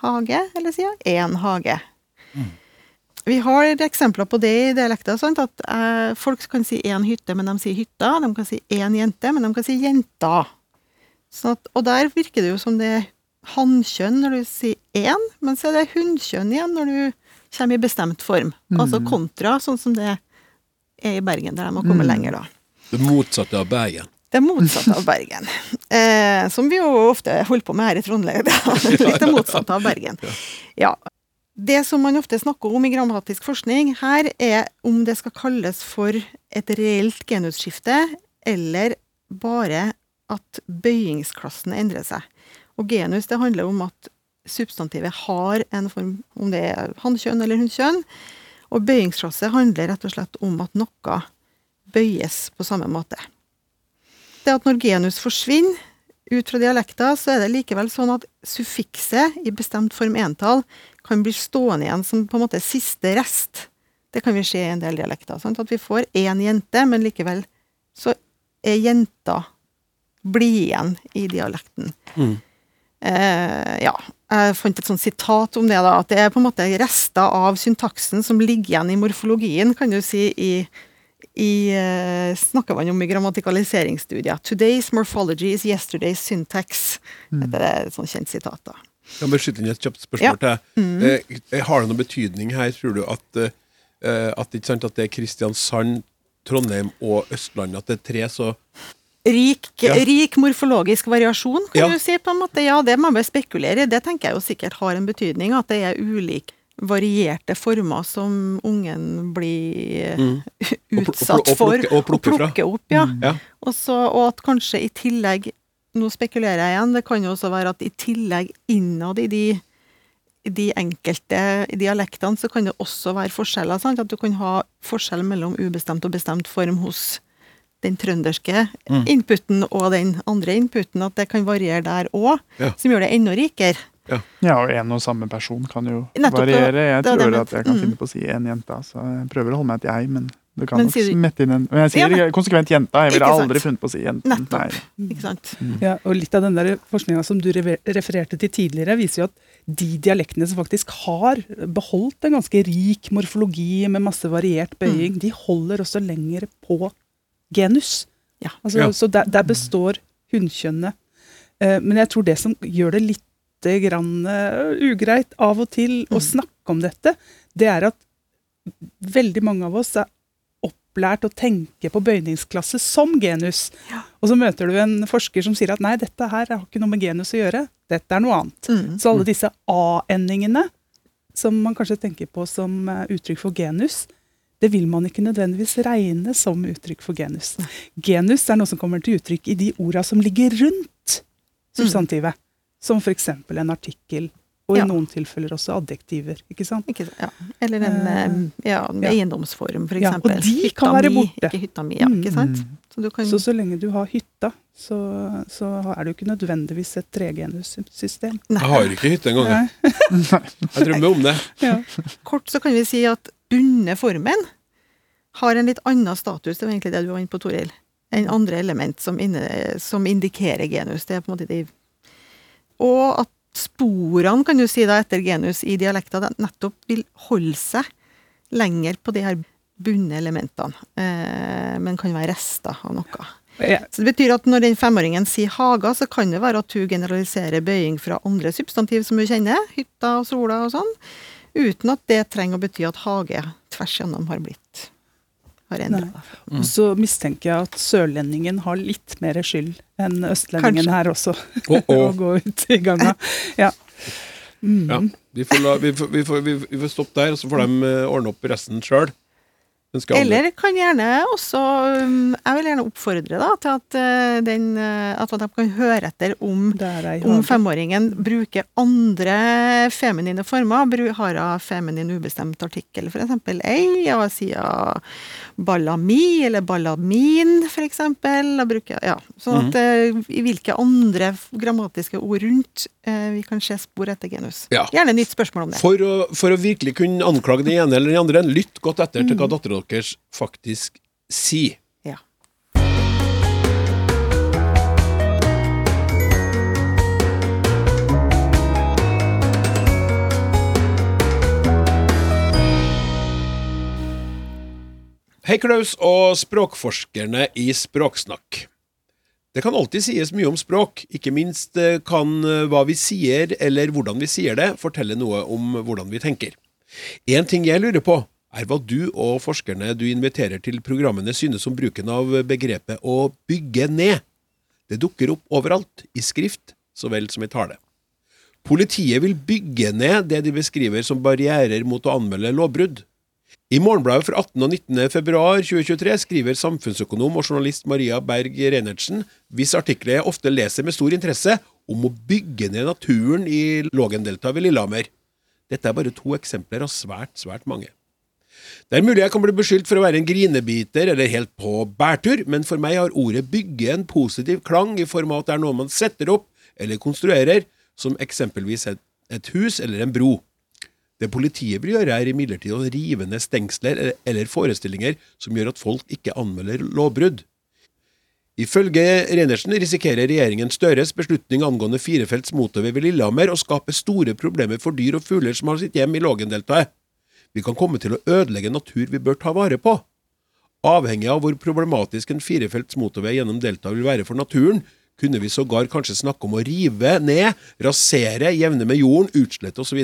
hage, eller sier én hage. Vi har eksempler på det i dialekter. Sånn At eh, folk kan si én hytte, men de sier hytta. De kan si én jente, men de kan si jenta. Sånn at, og der virker det jo som det er hannkjønn når du sier én, men så er det hunnkjønn igjen når du kommer i bestemt form. Altså kontra sånn som det er i Bergen, der de har kommet lenger da. Det motsatte av Bergen. Det er motsatt av Bergen. Eh, som vi jo ofte holder på med her i Trondheim. Litt det motsatte av Bergen. Ja. Det som man ofte snakker om i grammatisk forskning her, er om det skal kalles for et reelt genusskifte, eller bare at bøyingsklassen endrer seg. Og genus det handler om at substantivet har en form, om det er hannkjønn eller hunnkjønn. Og bøyingsklasse handler rett og slett om at noe bøyes på samme måte. Det at når genus forsvinner ut fra dialekter, så er det likevel sånn at suffikset i bestemt form entall kan bli stående igjen som på en måte siste rest. Det kan vi se i en del dialekter. Sant? At vi får én jente, men likevel så er jenta blir igjen i dialekten. Mm. Eh, ja, jeg fant et sånt sitat om det, da, at det er på en måte rester av syntaksen som ligger igjen i morfologien, kan du si, i, i eh, snakker man om i grammatikaliseringsstudier. 'Today's morphology is yesterday's syntax'. Dette er et sånt kjent sitat. da. Jeg må skyte inn et kjapt spørsmål Ja. til. Mm. Eh, har det noen betydning her, tror du, at, eh, at, sant, at det er Kristiansand, Trondheim og Østlandet, at det er tre så Rik, Ja. rik morfologisk variasjon, kan Ja. du si. på en måte. Ja, det må vi spekulere i. Det tenker jeg jo sikkert har en betydning. At det er ulike varierte former som ungen blir Mm. Og for. og plukke, utsatt og plukke- og plukke opp. Ja. Ja. Og, så, og at kanskje i tillegg Nå spekulerer jeg igjen. Det kan jo også være at i tillegg innad i de de enkelte dialektene så kan det også være forskjeller. Sant? At du kan ha forskjell mellom ubestemt og bestemt form hos den trønderske Mm. inputen og den andre inputen. At det kan variere der òg, Ja. som gjør det enda rikere. Ja, og en og samme person kan jo Nettopp, variere. Jeg det det tror jeg at jeg kan mm. finne på å si en jente, så jeg prøver å holde meg til jeg, men du kan Men nok du- smette inn en Men jeg Ja, sier men- konsekvent jenta. Jeg ville aldri funnet på å si jenten. Nettopp. Nei. Ikke sant? Ja, og Litt av den der forskninga som du refererte til tidligere, viser jo at de dialektene som faktisk har beholdt en ganske rik morfologi med masse variert bøying, de holder også lenger på genus. Ja. Altså, Ja. Så der, der består hunnkjønnet. Eh, men jeg tror det som gjør det litt grann eh, ugreit av og til å Mm. snakke om dette, det er at veldig mange av oss er opplært å tenke på bøyningsklasse som genus. Og så møter du en forsker som sier at nei, dette her har ikke noe med genus å gjøre, dette er noe annet. Mm. Så alle disse A-endingene, som man kanskje tenker på som eh, uttrykk for genus, det vil man ikke nødvendigvis regne som uttrykk for genus. Genus er noe som kommer til uttrykk i de orda som ligger rundt substantivet. Som f.eks. en artikkel, og Ja. i noen tilfeller også adjektiver. ikke sant? Ikke, ja. Eller en eh, ja, eiendomsform, for Ja, og de Hytta kan være mi, borte. Ikke hytta mi, ja, ikke sant? Mm. Så du kan Så så lenge du har hytta, så, så er det jo ikke nødvendigvis et tregenussystem. Jeg har ikke hytte engang. jeg. Jeg drømmer om det. Ja. Kort så kan vi si at bunne formen har en litt annen status, det var egentlig det du var inne på, Toril, enn andre element som, inne, som indikerer genus. Det er på en måte de Og at sporene, kan du si da, etter genus i dialekter, nettopp vil holde seg lenger på de her bunne elementene, eh, men kan være rester av noe. Ja. Så det betyr at når den femåringen sier haga, så kan det være at hun generaliserer bøying fra andre substantiv som hun kjenner, hytta og sola og sånn, uten at det trenger å bety at hage tvers gjennom har blitt har endra Nei. Og så mistenker jeg at sørlendingen har litt mer skyld enn østlendingen Kanskje. her også. Å, oh. Å gå ut i ganga. Ja. Mm. Ja. Vi, får la, vi, får, vi, får, vi, vi får stoppe der, og så får de eh, ordne opp resten sjøl. Eller kan gjerne også um, Jeg vil gjerne oppfordre da, til at, eh, den, eh, at de kan høre etter om om femåringen bruker andre feminine former, har hun feminin ubestemt artikkel, f.eks. ei, og sier ballami eller ballamin, f.eks. Ja. Sånn at eh, i hvilke andre grammatiske ord rundt uh, vi kan se spor etter genus. Ja. Gjerne nytt spørsmål om det. For å, for å virkelig kunne anklage den ene eller den andre, lytt godt etter til hva dattera deres faktisk sier. Hei, Klaus og språkforskerne i Språksnakk. Det kan alltid sies mye om språk, ikke minst eh, kan eh, hva vi sier eller hvordan vi sier det, fortelle noe om hvordan vi tenker. En ting jeg lurer på, er hva du og forskerne du inviterer til programmene synes om bruken av begrepet å bygge ned. Det dukker opp overalt, i skrift så vel som i tale. Politiet vil bygge ned det de beskriver som barrierer mot å anmelde lovbrudd. I Morgenbladet for 18. og 19. februar 2023 skriver samfunnsøkonom og journalist Maria Berg Reinertsen, hvis artikler jeg ofte leser med stor interesse, om å bygge ned naturen i Lågendeltaet ved Lillehammer. Dette er bare to eksempler av svært, svært mange. Det er mulig jeg kan bli beskyldt for å være en grinebiter eller helt på bærtur, men for meg har ordet bygge en positiv klang i form av at det er noe man setter opp eller konstruerer, som eksempelvis et, et hus eller en bro. Det politiet vil gjøre, er imidlertid å rive ned stengsler eller- forestillinger som gjør at folk ikke anmelder lovbrudd. Ifølge Reinertsen risikerer regjeringen Støres beslutning angående firefelts motorvei ved Lillehammer å skape store problemer for dyr og fugler som har sitt hjem i Lågendeltaet. Vi kan komme til å ødelegge natur vi bør ta vare på. Avhengig av hvor problematisk en firefelts motorvei gjennom deltaet vil være for naturen, kunne vi sågar kanskje snakke om å rive ned, rasere, jevne med jorden, utslette osv.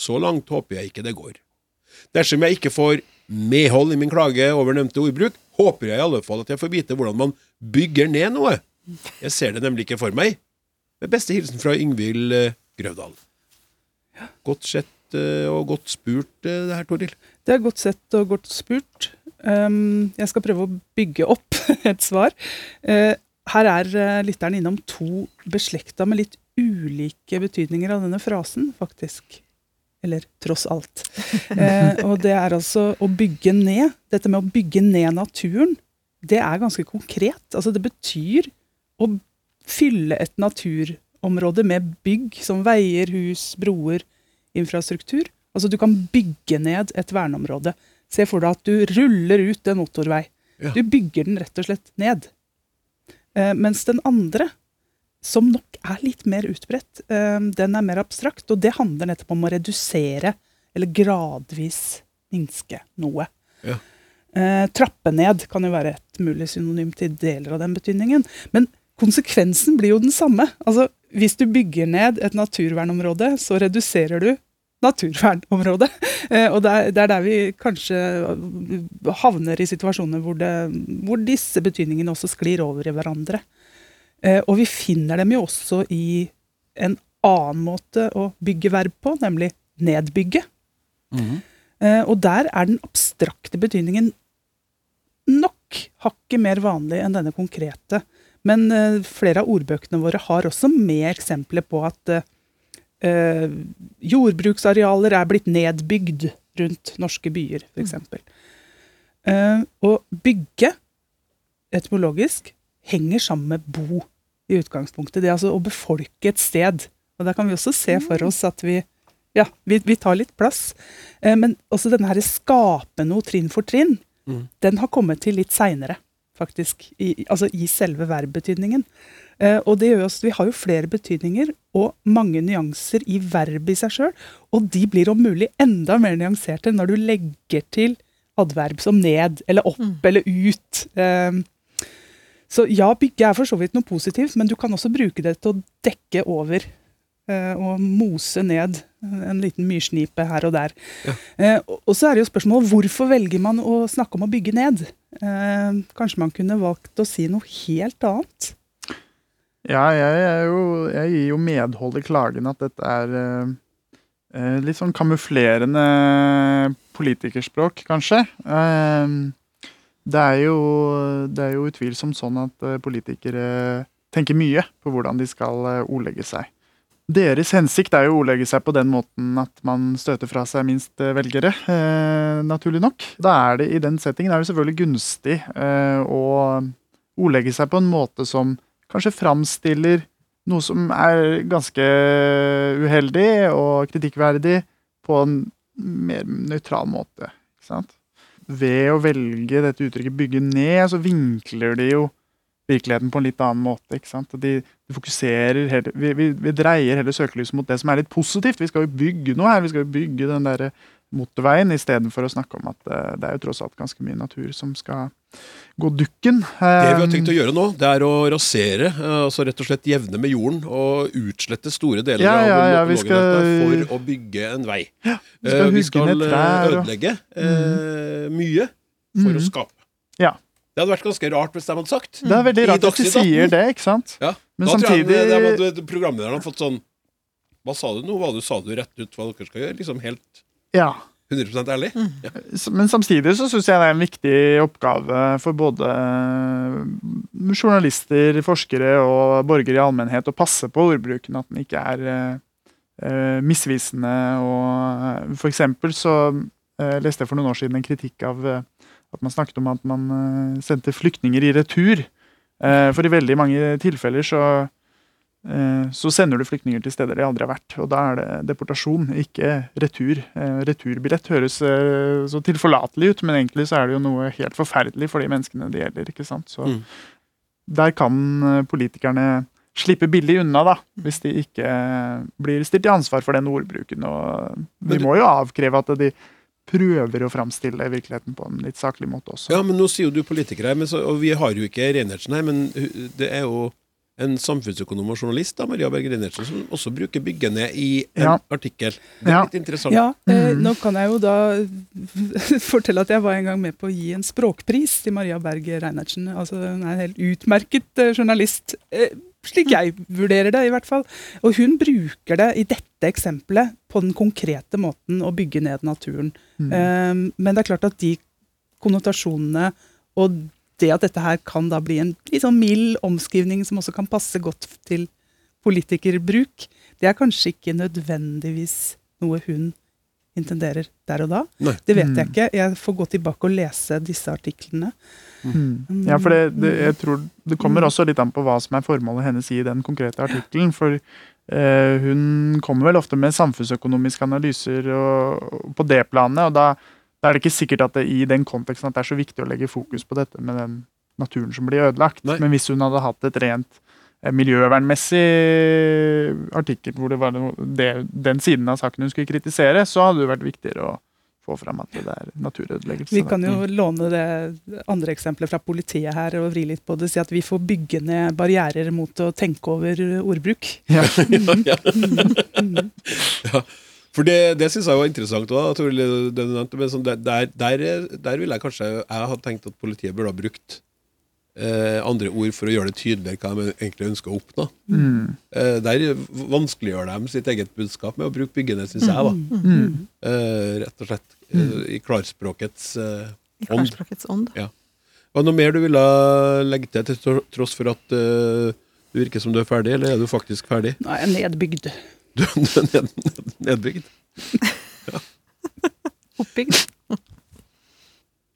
Så, langt håper jeg ikke det går. Dersom jeg ikke får medhold i min klage over nevnte ordbruk, håper jeg i alle fall at jeg får vite hvordan man bygger ned noe. Jeg ser det nemlig ikke for meg. Med beste hilsen fra Yngvild eh, Grøvdal. Godt sett eh, og godt spurt, eh, det her, Toril. Det er godt sett og godt spurt. Um, jeg skal prøve å bygge opp et svar. Her er lytteren innom to beslekta med litt ulike betydninger av denne frasen, faktisk. Eller tross alt. Eh, og det er altså å bygge ned. Dette med å bygge ned naturen, det er ganske konkret. Altså det betyr å fylle et naturområde med bygg som veier, hus, broer, infrastruktur. Altså du kan bygge ned et verneområde. Se for deg at du ruller ut en motorvei. Ja. Du bygger den rett og slett ned. Eh, mens den andre, som nok er litt mer utbredt, eh, den er mer abstrakt. Og det handler nettopp om å redusere, eller gradvis minske noe. Ja. Eh, trappe ned kan jo være et mulig synonym til deler av den betydningen. Men konsekvensen blir jo den samme. Altså, hvis du bygger ned et naturvernområde, så reduserer du naturvernområdet. Eh, og det er, det er der vi kanskje havner i situasjoner hvor, det, hvor disse betydningene også sklir over i hverandre. Eh, og vi finner dem jo også i en annen måte å bygge verb på, nemlig nedbygge. Mm. og der er den abstrakte betydningen nok hakket mer vanlig enn denne konkrete. Men eh, flere av ordbøkene våre har også med eksempler på at eh, jordbruksarealer er blitt nedbygd rundt norske byer, f.eks. Eh, og bygge, etymologisk, henger sammen med bo i utgangspunktet. Det er altså å befolke et sted. Og der kan vi også se for oss at vi ja, vi, vi tar litt plass. Eh, men også denne her skape noe trinn for trinn, Mm. den har kommet til litt seinere, faktisk. I, altså i selve verbbetydningen. Eh, og det gjør også, Vi har jo flere betydninger og mange nyanser i verbet i seg sjøl. Og de blir om mulig enda mer nyanserte når du legger til adverb som ned eller opp Mm. eller ut. Eh, så ja, bygge er for så vidt noe positivt, men du kan også bruke det til å dekke over eh, og mose ned en liten myrsnipe her og der. Ja. Eh, og så er det jo spørsmålet hvorfor velger man å snakke om å bygge ned? Eh, kanskje man kunne valgt å si noe helt annet? Ja, jeg, er jo, jeg gir jo medhold i klagen at dette er eh, eh, litt sånn kamuflerende politikerspråk, kanskje. Eh, det, er jo, det er jo utvilsomt sånn at eh, politikere tenker mye på hvordan de skal eh, ordlegge seg. Deres hensikt er jo å ordlegge seg på den måten at man støter fra seg minst eh, velgere, eh, naturlig nok. Da er det i den settingen er det selvfølgelig gunstig eh, å ordlegge seg på en måte som kanskje framstiller noe som er ganske uheldig og kritikkverdig, på en mer nøytral måte. Ikke sant? Ved å velge dette uttrykket 'bygge ned', så vinkler de jo virkeligheten på en litt annen måte. ikke sant? De, de fokuserer heller, vi, vi, vi dreier hele søkelyset mot det som er litt positivt. Vi skal jo bygge noe her. Vi skal jo bygge den der motorveien, istedenfor å snakke om at eh, det er jo tross alt ganske mye natur som skal gå dukken. Det vi har tenkt å gjøre nå, det er å rasere, eh, altså rett og slett jevne med jorden og utslette store deler Ja, ja, ja, av Lågendeltaet for å bygge en vei. vi skal Eh, vi skal eh, og- ødelegge eh, mye for å Mhm. skape. Ja. Det hadde vært ganske rart hvis de hadde sagt. Det er veldig rart at de sier det, ikke sant? Ja. Men da tror jeg samtidig programlederen har fått sånn Hva sa du nå? Hva du sa du rett ut hva dere skal gjøre? Liksom helt Ja. 100 ærlig? Ja. Men samtidig så syns jeg det er en viktig oppgave for både eh, journalister, forskere og borgere i allmennhet å passe på ordbruken, at den ikke er eh, misvisende. Og for eksempel så uh, leste jeg for noen år siden en kritikk av uh, at man snakket om at man sendte flyktninger i retur. For i veldig mange tilfeller så så sender du flyktninger til steder de aldri har vært. Og da er det deportasjon, ikke retur. Eh, Returbillett høres eh, så tilforlatelig ut, men egentlig så er det jo noe helt forferdelig for de menneskene det gjelder. ikke sant? Så Mm. der kan eh, politikerne slippe billig unna, da, hvis de ikke eh, blir stilt til ansvar for den ordbruken. Og vi må jo avkreve at de prøver å framstille virkeligheten på en litt saklig måte også. Ja, men nå sier jo du politiker her, så, og vi har jo ikke Reinertsen her, men det er jo en samfunnsøkonom og journalist, da, Maria Berger Reinertsen, som også bruker byggene i en Ja. artikkel. Det er Ja. litt interessant. Ja, eh, Mhm. nå kan jeg jo da fortelle at jeg var en gang med på å gi en språkpris til Maria Berger Reinertsen. Altså, hun er en helt utmerket eh, journalist, eh, slik jeg vurderer det i hvert fall. Og hun bruker det i dette eksempelet på den konkrete måten å bygge ned naturen. Mm. Eh, men det er klart at de konnotasjonene og det at dette her kan da bli en litt sånn mild omskrivning som også kan passe godt til politikerbruk, det er kanskje ikke nødvendigvis noe hun intenderer der og da. Nei. Det vet jeg Mm. ikke. Jeg får gå tilbake og lese disse artiklene. Mm. Ja, for det, det, jeg tror det kommer også litt an på hva som er formålet hennes i den konkrete artikkelen. For eh, hun kommer vel ofte med samfunnsøkonomiske analyser og, og på det planet, og da, da er det ikke sikkert at det i den konteksten at det er så viktig å legge fokus på dette med den naturen som blir ødelagt. Nei. Men hvis hun hadde hatt et rent eh, miljøvernmessig artikkel hvor det var det, den siden av saken hun skulle kritisere, så hadde det vært viktigere å få fram at det er naturødeleggelse. Vi kan jo låne det andre eksempelet fra politiet her og vri litt på det. Si at vi får bygge ned barrierer mot å tenke over ordbruk. Ja, Ja. Ja. For det, det syns jeg var interessant òg. Sånn, der, der, der, der ville jeg kanskje Jeg hadde tenkt at politiet burde ha brukt eh, andre ord for å gjøre det tydeligere hva de egentlig ønsker å oppnå. Mm. Eh, der vanskeliggjør de sitt eget budskap med å bruke byggene, syns jeg. da. Mm. Eh, rett og slett eh, i klarspråkets eh, I ånd. klarspråkets ånd. Var det noe mer du ville legge til, til tross for at eh, du virker som du er ferdig, eller er du faktisk ferdig? Nå er jeg nedbygd. Du er ned, ned, nedbygd. Oppbygd.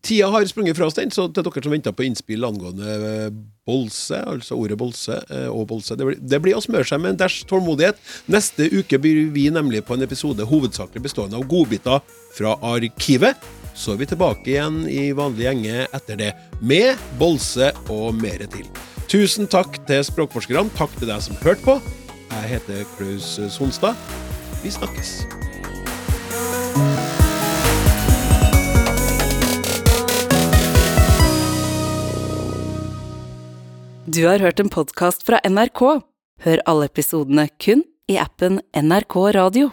Tida har sprunget fra oss den, så til dere som venter på innspill angående eh, bolse, altså ordet bolse eh, og bolse, det blir, det blir å smøre seg med en dash tålmodighet. Neste uke byr vi nemlig på en episode hovedsakelig bestående av godbiter fra arkivet. Så er vi tilbake igjen i vanlig gjenge etter det, med bolse og mere til. Tusen takk til språkforskerne, takk til deg som hørte på. Jeg heter Klaus Sonstad. Vi snakkes. Du har hørt en podkast fra NRK. Hør alle episodene kun i appen NRK Radio.